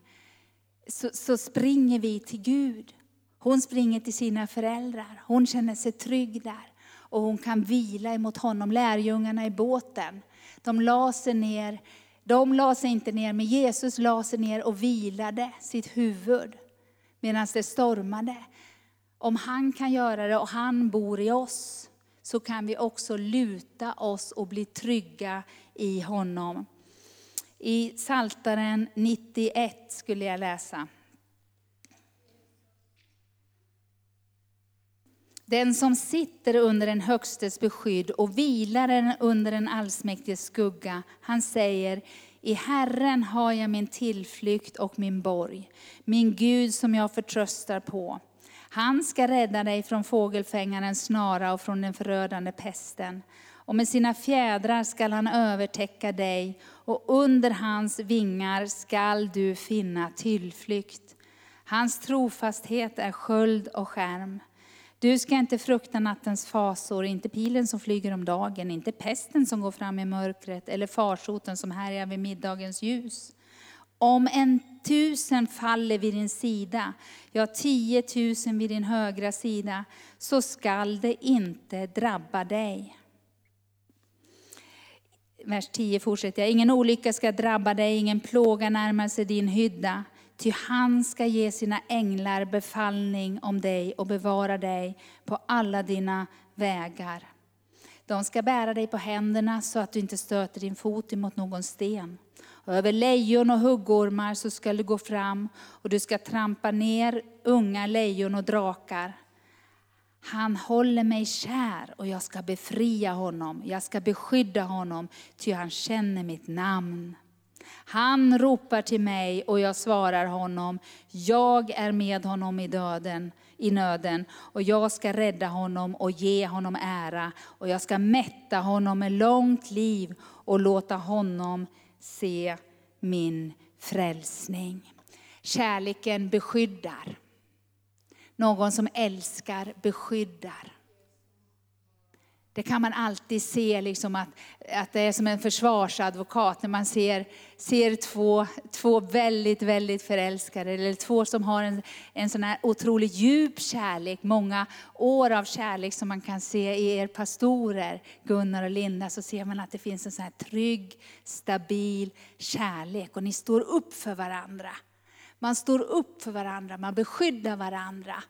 så, så springer vi till Gud. Hon springer till sina föräldrar. Hon känner sig trygg där. Och hon kan vila emot honom. Lärjungarna i båten, de la sig ner. De la sig inte ner, men Jesus la sig ner och vilade sitt huvud medan det stormade. Om han kan göra det och han bor i oss, så kan vi också luta oss och bli trygga i honom. I Saltaren 91 skulle jag läsa. Den som sitter under den högstes beskydd och vilar under den allsmäktiges skugga, han säger, i Herren har jag min tillflykt och min borg, min Gud som jag förtröstar på. Han ska rädda dig från fågelfängarens snara och från den förödande pesten. Och med sina fjädrar skall han övertäcka dig, och under hans vingar skall du finna tillflykt. Hans trofasthet är sköld och skärm. Du ska inte frukta nattens fasor, inte pilen som flyger om dagen, inte pesten som går fram i mörkret, eller farsoten som härjar vid middagens ljus. Om en tusen faller vid din sida, ja tiotusen vid din högra sida, så skall det inte drabba dig. Vers 10 fortsätter jag. Ingen olycka ska drabba dig, ingen plåga närmar sig din hydda. Ty han ska ge sina änglar befallning om dig och bevara dig på alla dina vägar. De ska bära dig på händerna så att du inte stöter din fot emot någon sten. Och över lejon och huggormar så ska du gå fram och du ska trampa ner unga lejon och drakar. Han håller mig kär och jag ska befria honom. Jag ska beskydda honom, ty han känner mitt namn. Han ropar till mig och jag svarar honom. Jag är med honom i döden, i nöden och jag ska rädda honom och ge honom ära och jag ska mätta honom med långt liv och låta honom se min frälsning. Kärleken beskyddar. Någon som älskar beskyddar. Det kan man alltid se, liksom att, att det är som en försvarsadvokat när man ser, ser två, två väldigt, väldigt förälskade, eller två som har en, en sån här otroligt djup kärlek, många år av kärlek som man kan se i er pastorer, Gunnar och Linda, så ser man att det finns en sån här trygg, stabil kärlek och ni står upp för varandra. Man står upp för varandra, man beskyddar varandra.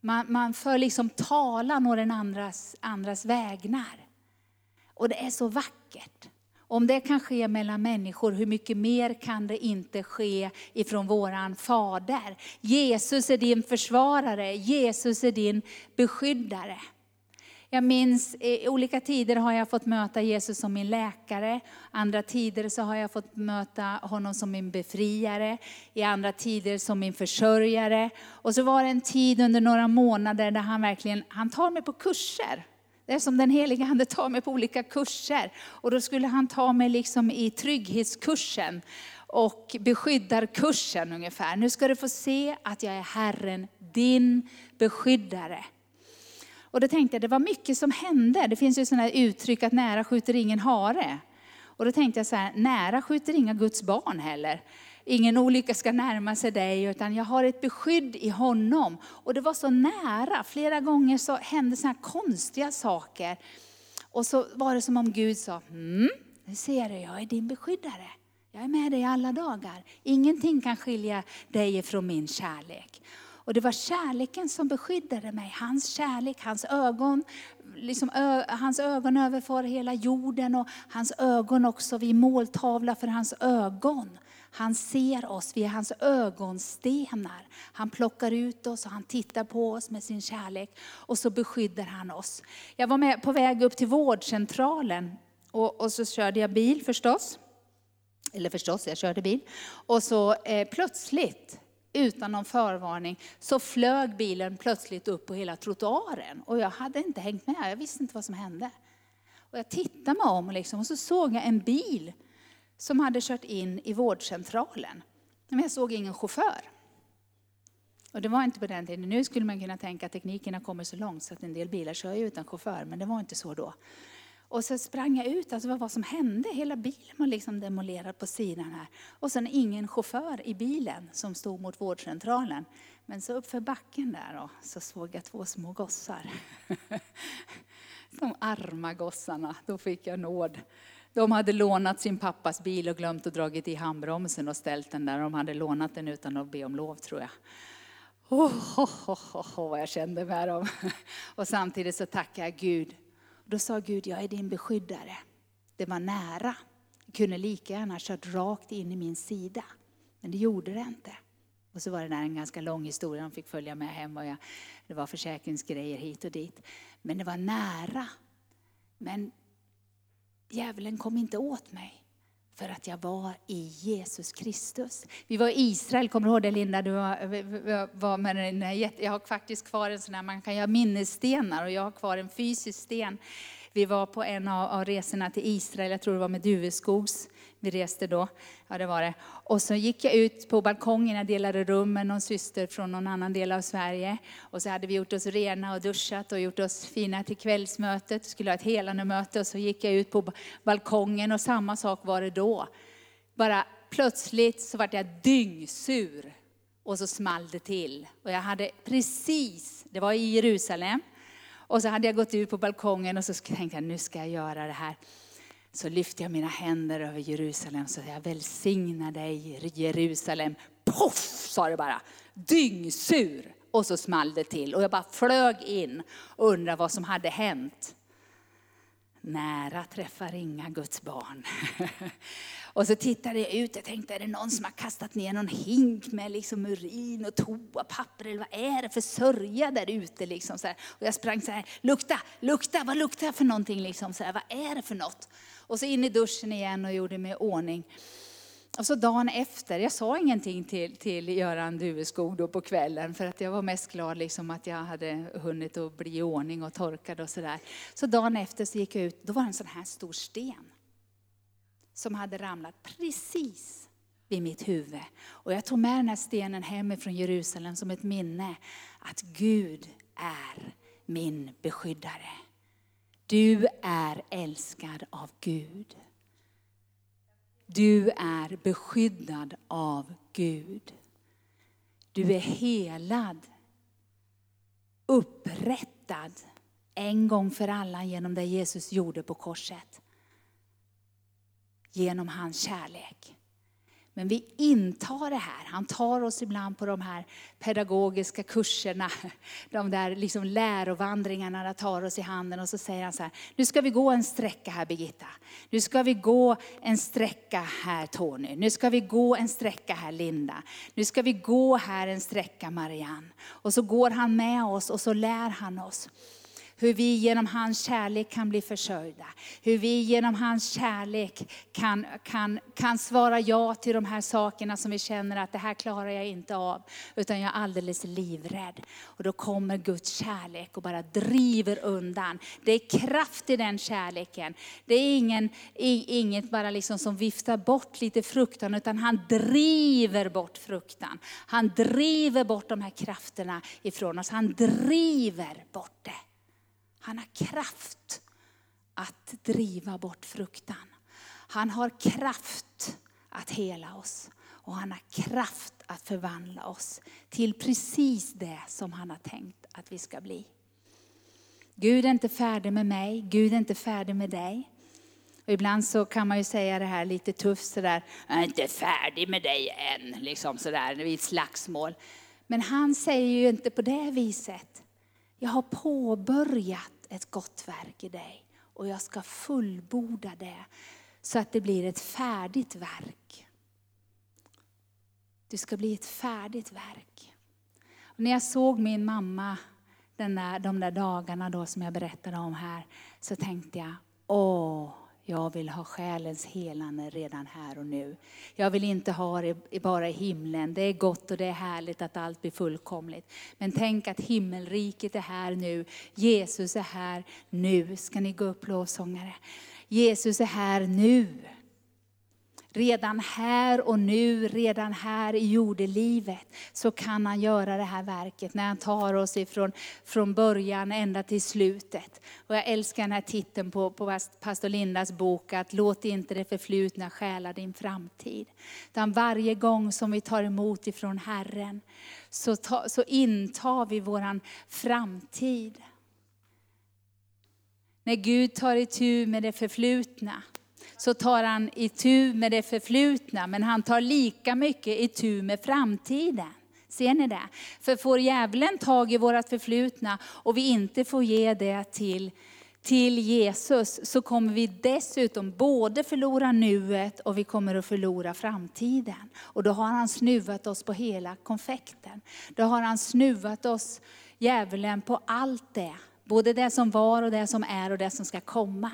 Man, man för liksom talan å den andras, andras vägnar. Och det är så vackert. Om det kan ske mellan människor, hur mycket mer kan det inte ske ifrån våran Fader? Jesus är din försvarare, Jesus är din beskyddare. Jag minns i olika tider har jag fått möta Jesus som min läkare. Andra tider så har jag fått möta honom som min befriare. I andra tider som min försörjare. Och så var det en tid under några månader där han verkligen, han tar mig på kurser. Det är som den heliga Ande tar mig på olika kurser. Och då skulle han ta mig liksom i trygghetskursen och beskyddarkursen ungefär. Nu ska du få se att jag är Herren, din beskyddare. Och då tänkte jag, det var mycket som hände. Det finns ju sådana uttryck att nära skjuter ingen hare. Och då tänkte jag så här, nära skjuter inga Guds barn heller. Ingen olycka ska närma sig dig, utan jag har ett beskydd i honom. Och det var så nära, flera gånger så hände sådana här konstiga saker. Och så var det som om Gud sa, mm, nu ser du, jag är din beskyddare. Jag är med dig alla dagar. Ingenting kan skilja dig från min kärlek. Och det var kärleken som beskyddade mig. Hans kärlek, hans ögon, liksom ö, hans ögon överför hela jorden och hans ögon också, vi är måltavla för hans ögon. Han ser oss, vi är hans ögonstenar. Han plockar ut oss och han tittar på oss med sin kärlek och så beskyddar han oss. Jag var med på väg upp till vårdcentralen och, och så körde jag bil förstås. Eller förstås, jag körde bil. Och så eh, plötsligt utan någon förvarning så flög bilen plötsligt upp på hela trottoaren. Och jag hade inte hängt med, jag visste inte vad som hände. Och jag tittade mig om liksom, och så såg jag en bil som hade kört in i vårdcentralen. Men jag såg ingen chaufför. Och det var inte på den tiden. Nu skulle man kunna tänka att tekniken har kommit så långt så att en del bilar kör utan chaufför, men det var inte så då. Och så sprang jag ut, alltså vad var som hände? Hela bilen var liksom demolerad på sidan här. Och sen ingen chaufför i bilen som stod mot vårdcentralen. Men så uppför backen där då, så såg jag två små gossar. De arma gossarna, då fick jag nåd. De hade lånat sin pappas bil och glömt att dragit i handbromsen och ställt den där. De hade lånat den utan att be om lov tror jag. Oh, oh, oh, oh, vad jag kände med dem. Och samtidigt så tackar jag Gud då sa Gud, jag är din beskyddare. Det var nära. Det kunde lika gärna kört rakt in i min sida. Men det gjorde det inte. Och så var det där en ganska lång historia, de fick följa med hem och jag, det var försäkringsgrejer hit och dit. Men det var nära. Men djävulen kom inte åt mig för att jag var i Jesus Kristus. Vi var i Israel, kommer du ihåg det Linda? Du var, var med den jag har faktiskt kvar en sån här, man kan göra minnesstenar och jag har kvar en fysisk sten. Vi var på en av, av resorna till Israel, jag tror det var med Duveskogs vi reste då. Ja, det var det. Och så gick jag ut på balkongen, jag delade rum med någon syster från någon annan del av Sverige. Och så hade vi gjort oss rena och duschat och gjort oss fina till kvällsmötet. Vi Skulle ha ett helande möte och så gick jag ut på balkongen och samma sak var det då. Bara plötsligt så vart jag dyngsur och så small det till. Och jag hade precis, det var i Jerusalem, och så hade jag gått ut på balkongen och så tänkte jag nu ska jag göra det här så lyfte jag mina händer över Jerusalem så jag välsignar dig Jerusalem. Poff sa det bara, dyngsur. Och så small det till och jag bara flög in och undrade vad som hade hänt. Nära träffar inga Guds barn. och så tittade jag ut och tänkte, är det någon som har kastat ner någon hink med liksom urin och toapapper eller vad är det för sörja där ute? Liksom så här. Och jag sprang så här, lukta, lukta, vad luktar jag för någonting? Liksom så här, vad är det för något? Och så in i duschen igen och gjorde mig i ordning. Och så dagen efter, jag sa ingenting till, till Göran Duveskog då på kvällen för att jag var mest glad liksom att jag hade hunnit att bli i ordning och torkad och sådär. Så dagen efter så gick jag ut, då var det en sån här stor sten som hade ramlat precis vid mitt huvud. Och jag tog med den här stenen hemifrån Jerusalem som ett minne att Gud är min beskyddare. Du är älskad av Gud. Du är beskyddad av Gud. Du är helad, upprättad en gång för alla genom det Jesus gjorde på korset. Genom hans kärlek. Men vi intar det här. Han tar oss ibland på de här pedagogiska kurserna, de där liksom lärovandringarna, där tar oss i handen och så säger han så här, nu ska vi gå en sträcka här Birgitta. Nu ska vi gå en sträcka här Tony. Nu ska vi gå en sträcka här Linda. Nu ska vi gå här en sträcka Marianne. Och så går han med oss och så lär han oss. Hur vi genom hans kärlek kan bli försörjda. Hur vi genom hans kärlek kan, kan, kan svara ja till de här sakerna som vi känner att det här klarar jag inte av. Utan jag är alldeles livrädd. Och då kommer Guds kärlek och bara driver undan. Det är kraft i den kärleken. Det är ingen, inget bara liksom som viftar bort lite fruktan, utan han driver bort fruktan. Han driver bort de här krafterna ifrån oss. Han driver bort det. Han har kraft att driva bort fruktan. Han har kraft att hela oss. Och han har kraft att förvandla oss till precis det som han har tänkt att vi ska bli. Gud är inte färdig med mig, Gud är inte färdig med dig. Och ibland så kan man ju säga det här lite tufft sådär, jag är inte färdig med dig än, liksom sådär vid ett slagsmål. Men han säger ju inte på det viset. Jag har påbörjat ett gott verk i dig och jag ska fullborda det så att det blir ett färdigt verk. Du ska bli ett färdigt verk. Och när jag såg min mamma den där, de där dagarna då som jag berättade om här så tänkte jag, åh, jag vill ha själens helande redan här och nu. Jag vill inte ha det bara i himlen. Det är gott och det är härligt att allt blir fullkomligt. Men tänk att himmelriket är här nu. Jesus är här nu. Ska ni gå upp lovsångare? Jesus är här nu. Redan här och nu, redan här i jordelivet, så kan han göra det här verket när han tar oss ifrån från början ända till slutet. Och jag älskar den här titeln på, på pastor Lindas bok, att låt inte det förflutna stjäla din framtid. Utan varje gång som vi tar emot ifrån Herren, så, ta, så intar vi våran framtid. När Gud tar itu med det förflutna, så tar han itu med det förflutna, men han tar lika mycket itu med framtiden. Ser ni det? För får djävulen tag i vårt förflutna och vi inte får ge det till, till Jesus, så kommer vi dessutom både förlora nuet och vi kommer att förlora framtiden. Och då har han snuvat oss på hela konfekten. Då har han snuvat oss, djävulen, på allt det. Både det som var och det som är och det som ska komma.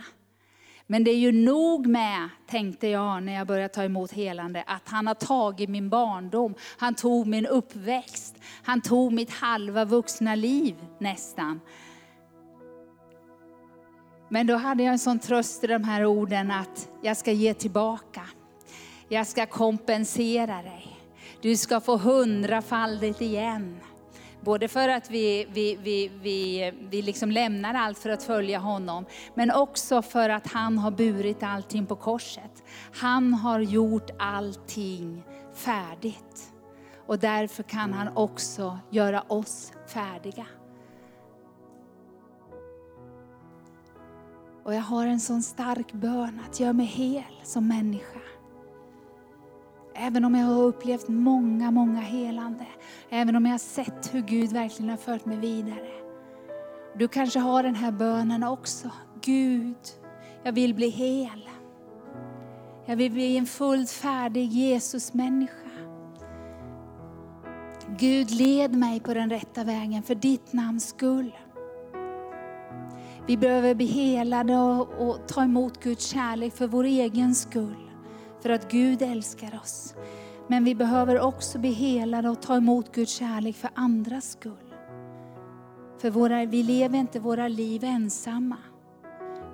Men det är ju nog med, tänkte jag när jag började ta emot helande, att han har tagit min barndom, han tog min uppväxt, han tog mitt halva vuxna liv nästan. Men då hade jag en sån tröst i de här orden att jag ska ge tillbaka. Jag ska kompensera dig. Du ska få hundrafaldigt igen. Både för att vi, vi, vi, vi, vi liksom lämnar allt för att följa honom, men också för att han har burit allting på korset. Han har gjort allting färdigt. Och därför kan han också göra oss färdiga. Och jag har en sån stark bön att göra mig hel som människa. Även om jag har upplevt många, många helande. Även om jag har sett hur Gud verkligen har fört mig vidare. Du kanske har den här bönen också. Gud, jag vill bli hel. Jag vill bli en fullt färdig Jesus-människa. Gud, led mig på den rätta vägen för ditt namns skull. Vi behöver bli helade och, och ta emot Guds kärlek för vår egen skull för att Gud älskar oss. Men vi behöver också bli helade och ta emot Guds kärlek för andras skull. För våra, vi lever inte våra liv ensamma.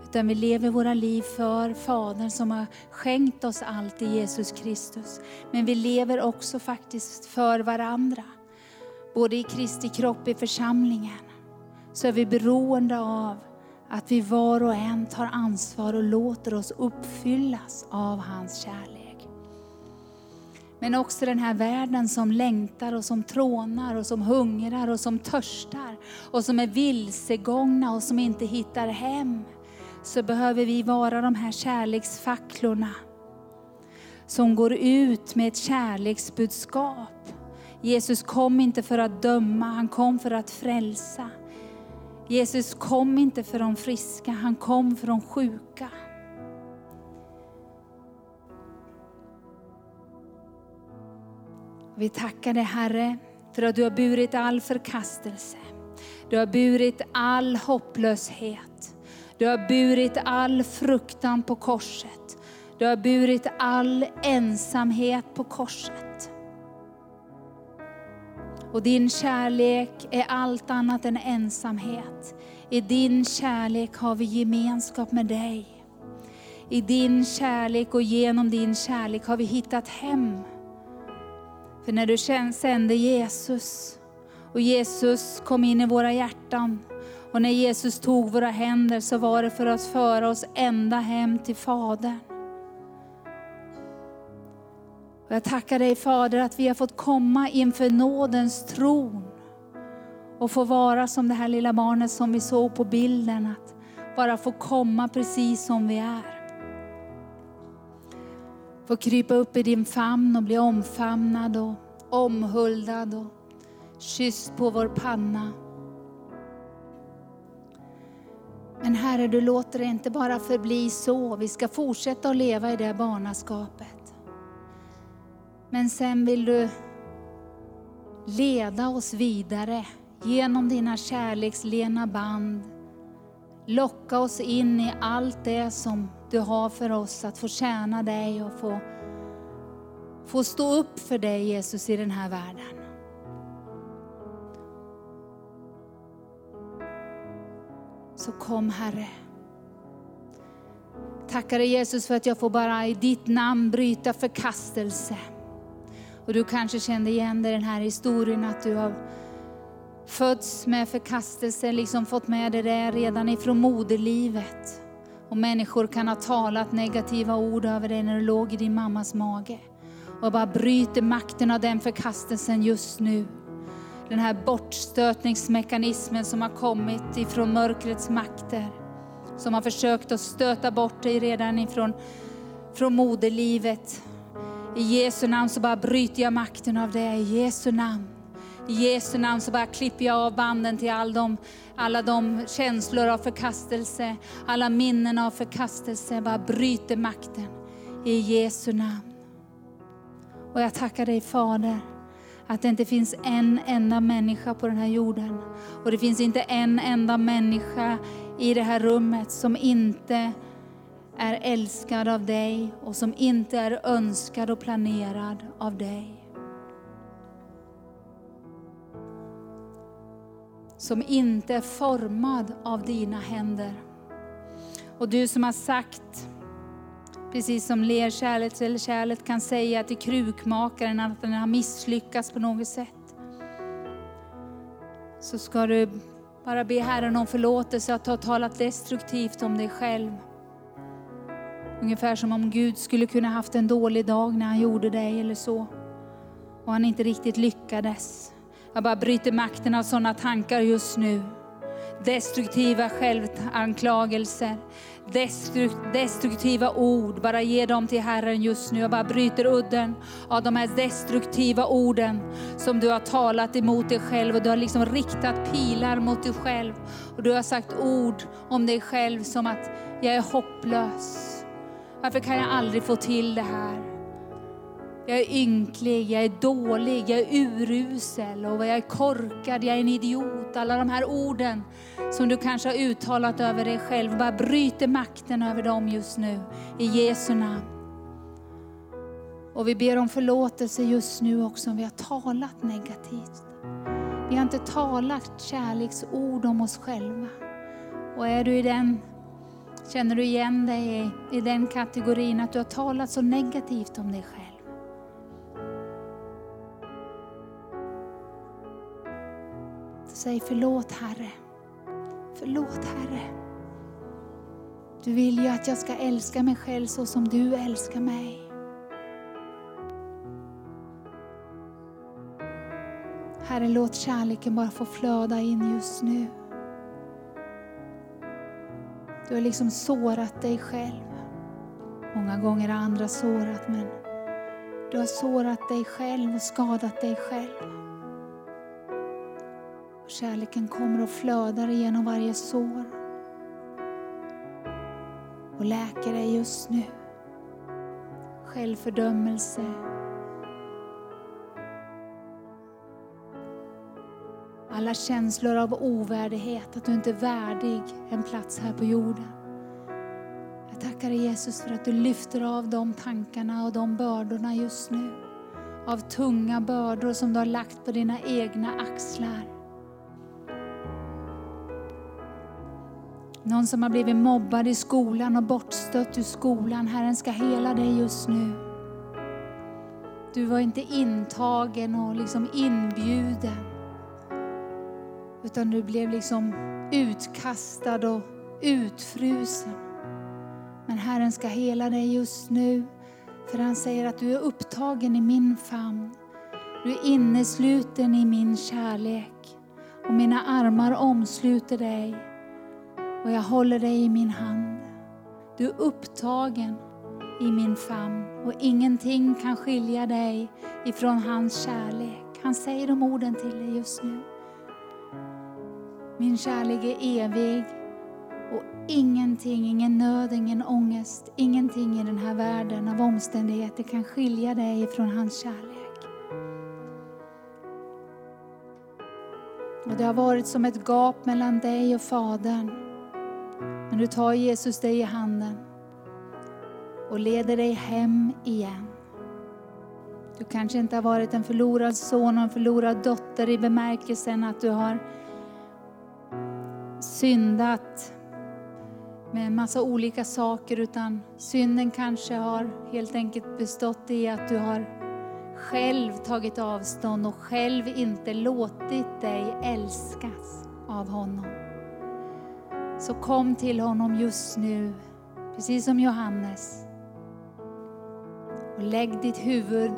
Utan vi lever våra liv för Fadern som har skänkt oss allt i Jesus Kristus. Men vi lever också faktiskt för varandra. Både i Kristi kropp, i församlingen. Så är vi beroende av att vi var och en tar ansvar och låter oss uppfyllas av hans kärlek. Men också den här världen som längtar och som trånar och som hungrar och som törstar och som är vilsegångna och som inte hittar hem. Så behöver vi vara de här kärleksfacklorna som går ut med ett kärleksbudskap. Jesus kom inte för att döma, han kom för att frälsa. Jesus kom inte för de friska, han kom för de sjuka. Vi tackar dig Herre för att du har burit all förkastelse. Du har burit all hopplöshet. Du har burit all fruktan på korset. Du har burit all ensamhet på korset. Och din kärlek är allt annat än ensamhet. I din kärlek har vi gemenskap med dig. I din kärlek och genom din kärlek har vi hittat hem. För när du sände Jesus och Jesus kom in i våra hjärtan och när Jesus tog våra händer så var det för att föra oss ända hem till Fadern. Och jag tackar dig Fader att vi har fått komma inför nådens tron och få vara som det här lilla barnet som vi såg på bilden. Att bara få komma precis som vi är. Få krypa upp i din famn och bli omfamnad och omhuldad och kysst på vår panna. Men Herre, du låter det inte bara förbli så. Vi ska fortsätta att leva i det barnaskapet. Men sen vill du leda oss vidare genom dina kärlekslena band. Locka oss in i allt det som du har för oss, att få tjäna dig och få, få stå upp för dig Jesus i den här världen. Så kom Herre. Tackar dig Jesus för att jag får bara i ditt namn bryta förkastelse. Och du kanske kände igen dig i den här historien att du har fötts med förkastelse, liksom fått med dig det redan ifrån moderlivet. Och människor kan ha talat negativa ord över dig när du låg i din mammas mage. Och bara bryter makten av den förkastelsen just nu. Den här bortstötningsmekanismen som har kommit ifrån mörkrets makter. Som har försökt att stöta bort dig redan ifrån från moderlivet. I Jesu namn så bara bryter jag makten av det. I Jesu namn. I Jesu namn så bara klipper jag av banden till all de, alla de känslor av förkastelse, alla minnen av förkastelse. Bara bryter makten i Jesu namn. Och jag tackar dig Fader, att det inte finns en enda människa på den här jorden. Och det finns inte en enda människa i det här rummet som inte är älskad av dig och som inte är önskad och planerad av dig. som inte är formad av dina händer. Och du som har sagt, precis som lerkärlet eller kärlet kan säga till krukmakaren att den har misslyckats på något sätt. Så ska du bara be Herren om förlåtelse att ha talat destruktivt om dig själv. Ungefär som om Gud skulle kunna haft en dålig dag när han gjorde dig eller så. Och han inte riktigt lyckades. Jag bara bryter makten av sådana tankar just nu. Destruktiva självanklagelser, destruktiva ord. Bara ge dem till Herren just nu. Jag bara bryter udden av de här destruktiva orden som du har talat emot dig själv. Och du har liksom riktat pilar mot dig själv. Och du har sagt ord om dig själv som att jag är hopplös. Varför kan jag aldrig få till det här? Jag är ynklig, jag är dålig, jag är urusel och jag är korkad, jag är en idiot. Alla de här orden som du kanske har uttalat över dig själv, bara bryter makten över dem just nu. I Jesu namn. Och vi ber om förlåtelse just nu också om vi har talat negativt. Vi har inte talat kärleksord om oss själva. Och är du i den, känner du igen dig i, i den kategorin att du har talat så negativt om dig själv? Säg förlåt Herre. Förlåt Herre. Du vill ju att jag ska älska mig själv så som du älskar mig. Herre, låt kärleken bara få flöda in just nu. Du har liksom sårat dig själv. Många gånger har andra sårat, men du har sårat dig själv och skadat dig själv. Kärleken kommer och flödar igenom varje sår och läker dig just nu. Självfördömelse, Alla känslor av ovärdighet, att du inte är värdig en plats här på jorden. Jag tackar dig Jesus för att du lyfter av de tankarna och de bördorna just nu. Av tunga bördor som du har lagt på dina egna axlar. Någon som har blivit mobbad i skolan och bortstött ur skolan. Herren ska hela dig just nu. Du var inte intagen och liksom inbjuden. Utan du blev liksom utkastad och utfrusen. Men Herren ska hela dig just nu. För han säger att du är upptagen i min famn. Du är innesluten i min kärlek. Och mina armar omsluter dig och jag håller dig i min hand. Du är upptagen i min famn och ingenting kan skilja dig ifrån hans kärlek. Han säger de orden till dig just nu. Min kärlek är evig och ingenting, ingen nöd, ingen ångest, ingenting i den här världen av omständigheter kan skilja dig ifrån hans kärlek. Och Det har varit som ett gap mellan dig och Fadern. Men du tar Jesus dig i handen och leder dig hem igen. Du kanske inte har varit en förlorad son och en förlorad dotter i bemärkelsen att du har syndat med en massa olika saker utan synden kanske har helt enkelt bestått i att du har själv tagit avstånd och själv inte låtit dig älskas av honom. Så kom till honom just nu, precis som Johannes. Och lägg ditt huvud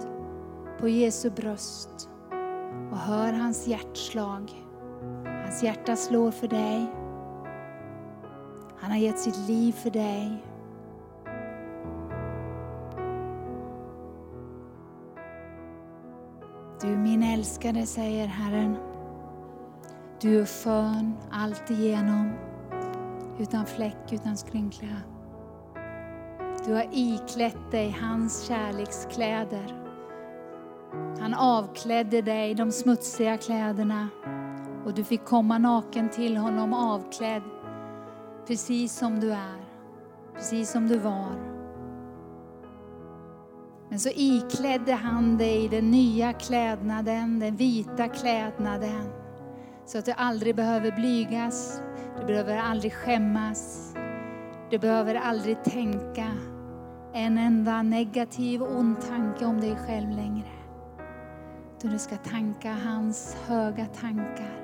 på Jesu bröst och hör hans hjärtslag. Hans hjärta slår för dig. Han har gett sitt liv för dig. Du min älskade, säger Herren. Du är skön alltigenom, utan fläck, utan skrynkla. Du har iklätt dig hans kärlekskläder. Han avklädde dig de smutsiga kläderna och du fick komma naken till honom avklädd precis som du är, precis som du var. Men så iklädde han dig den nya klädnaden, den vita klädnaden, så att du aldrig behöver blygas, du behöver aldrig skämmas. Du behöver aldrig tänka en enda negativ ond tanke om dig själv längre. Utan du ska tanka hans höga tankar.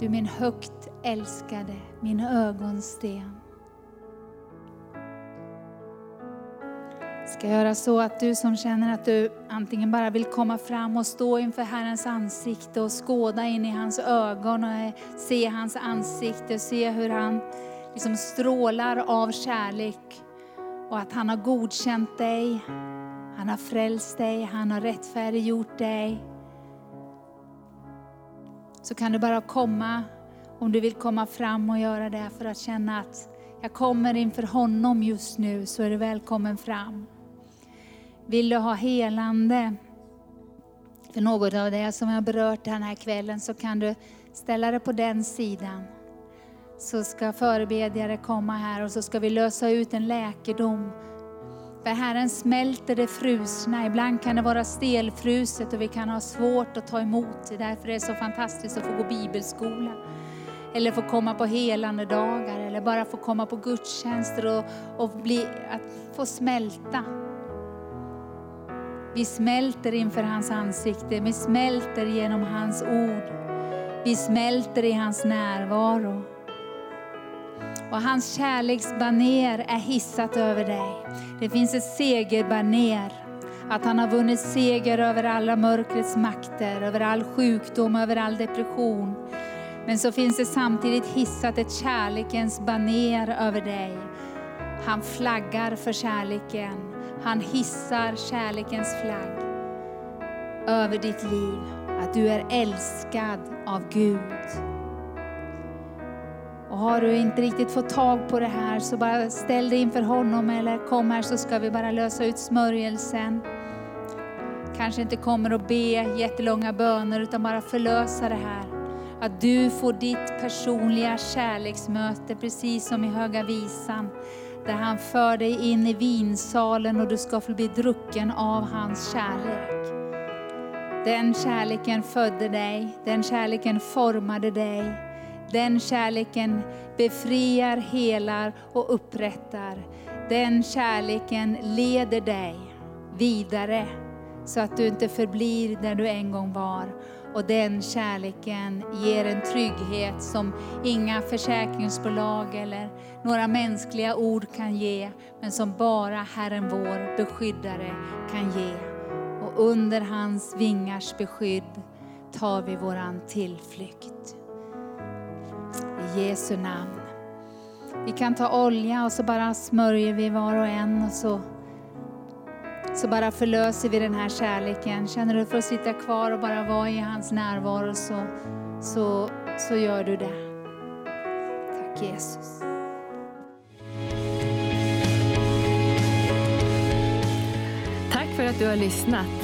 Du min högt älskade, min ögonsten. ska göra så att du som känner att du antingen bara vill komma fram och stå inför Herrens ansikte och skåda in i hans ögon och eh, se hans ansikte, se hur han liksom strålar av kärlek och att han har godkänt dig, han har frälst dig, han har rättfärdiggjort dig. Så kan du bara komma, om du vill komma fram och göra det för att känna att jag kommer inför honom just nu, så är du välkommen fram. Vill du ha helande för något av det som jag berört den här kvällen så kan du ställa dig på den sidan. Så ska förebedjare komma här och så ska vi lösa ut en läkedom. För Herren smälter det frusna. Ibland kan det vara stelfruset och vi kan ha svårt att ta emot det. Därför är det så fantastiskt att få gå bibelskola. Eller få komma på helande dagar eller bara få komma på gudstjänster och, och bli, att få smälta vi smälter inför hans ansikte, vi smälter genom hans ord. Vi smälter i hans närvaro. Och hans kärleksbaner är hissat över dig. Det finns ett segerbaner. Att han har vunnit seger över alla mörkrets makter, över all sjukdom, över all depression. Men så finns det samtidigt hissat ett kärlekens baner över dig. Han flaggar för kärleken. Han hissar kärlekens flagg över ditt liv. Att du är älskad av Gud. Och har du inte riktigt fått tag på det här så bara ställ dig inför honom eller kom här så ska vi bara lösa ut smörjelsen. Kanske inte kommer att be jättelånga böner utan bara förlösa det här. Att du får ditt personliga kärleksmöte, precis som i Höga Visan. Där han för dig in i vinsalen och du ska få bli drucken av hans kärlek. Den kärleken födde dig, den kärleken formade dig. Den kärleken befriar, helar och upprättar. Den kärleken leder dig vidare så att du inte förblir där du en gång var. Och den kärleken ger en trygghet som inga försäkringsbolag eller några mänskliga ord kan ge, men som bara Herren vår beskyddare kan ge. Och under hans vingars beskydd tar vi våran tillflykt. I Jesu namn. Vi kan ta olja och så bara smörjer vi var och en och så så bara förlöser vi den här kärleken. Känner du för att sitta kvar och bara vara i hans närvaro så, så, så gör du det. Tack Jesus. Tack för att du har lyssnat.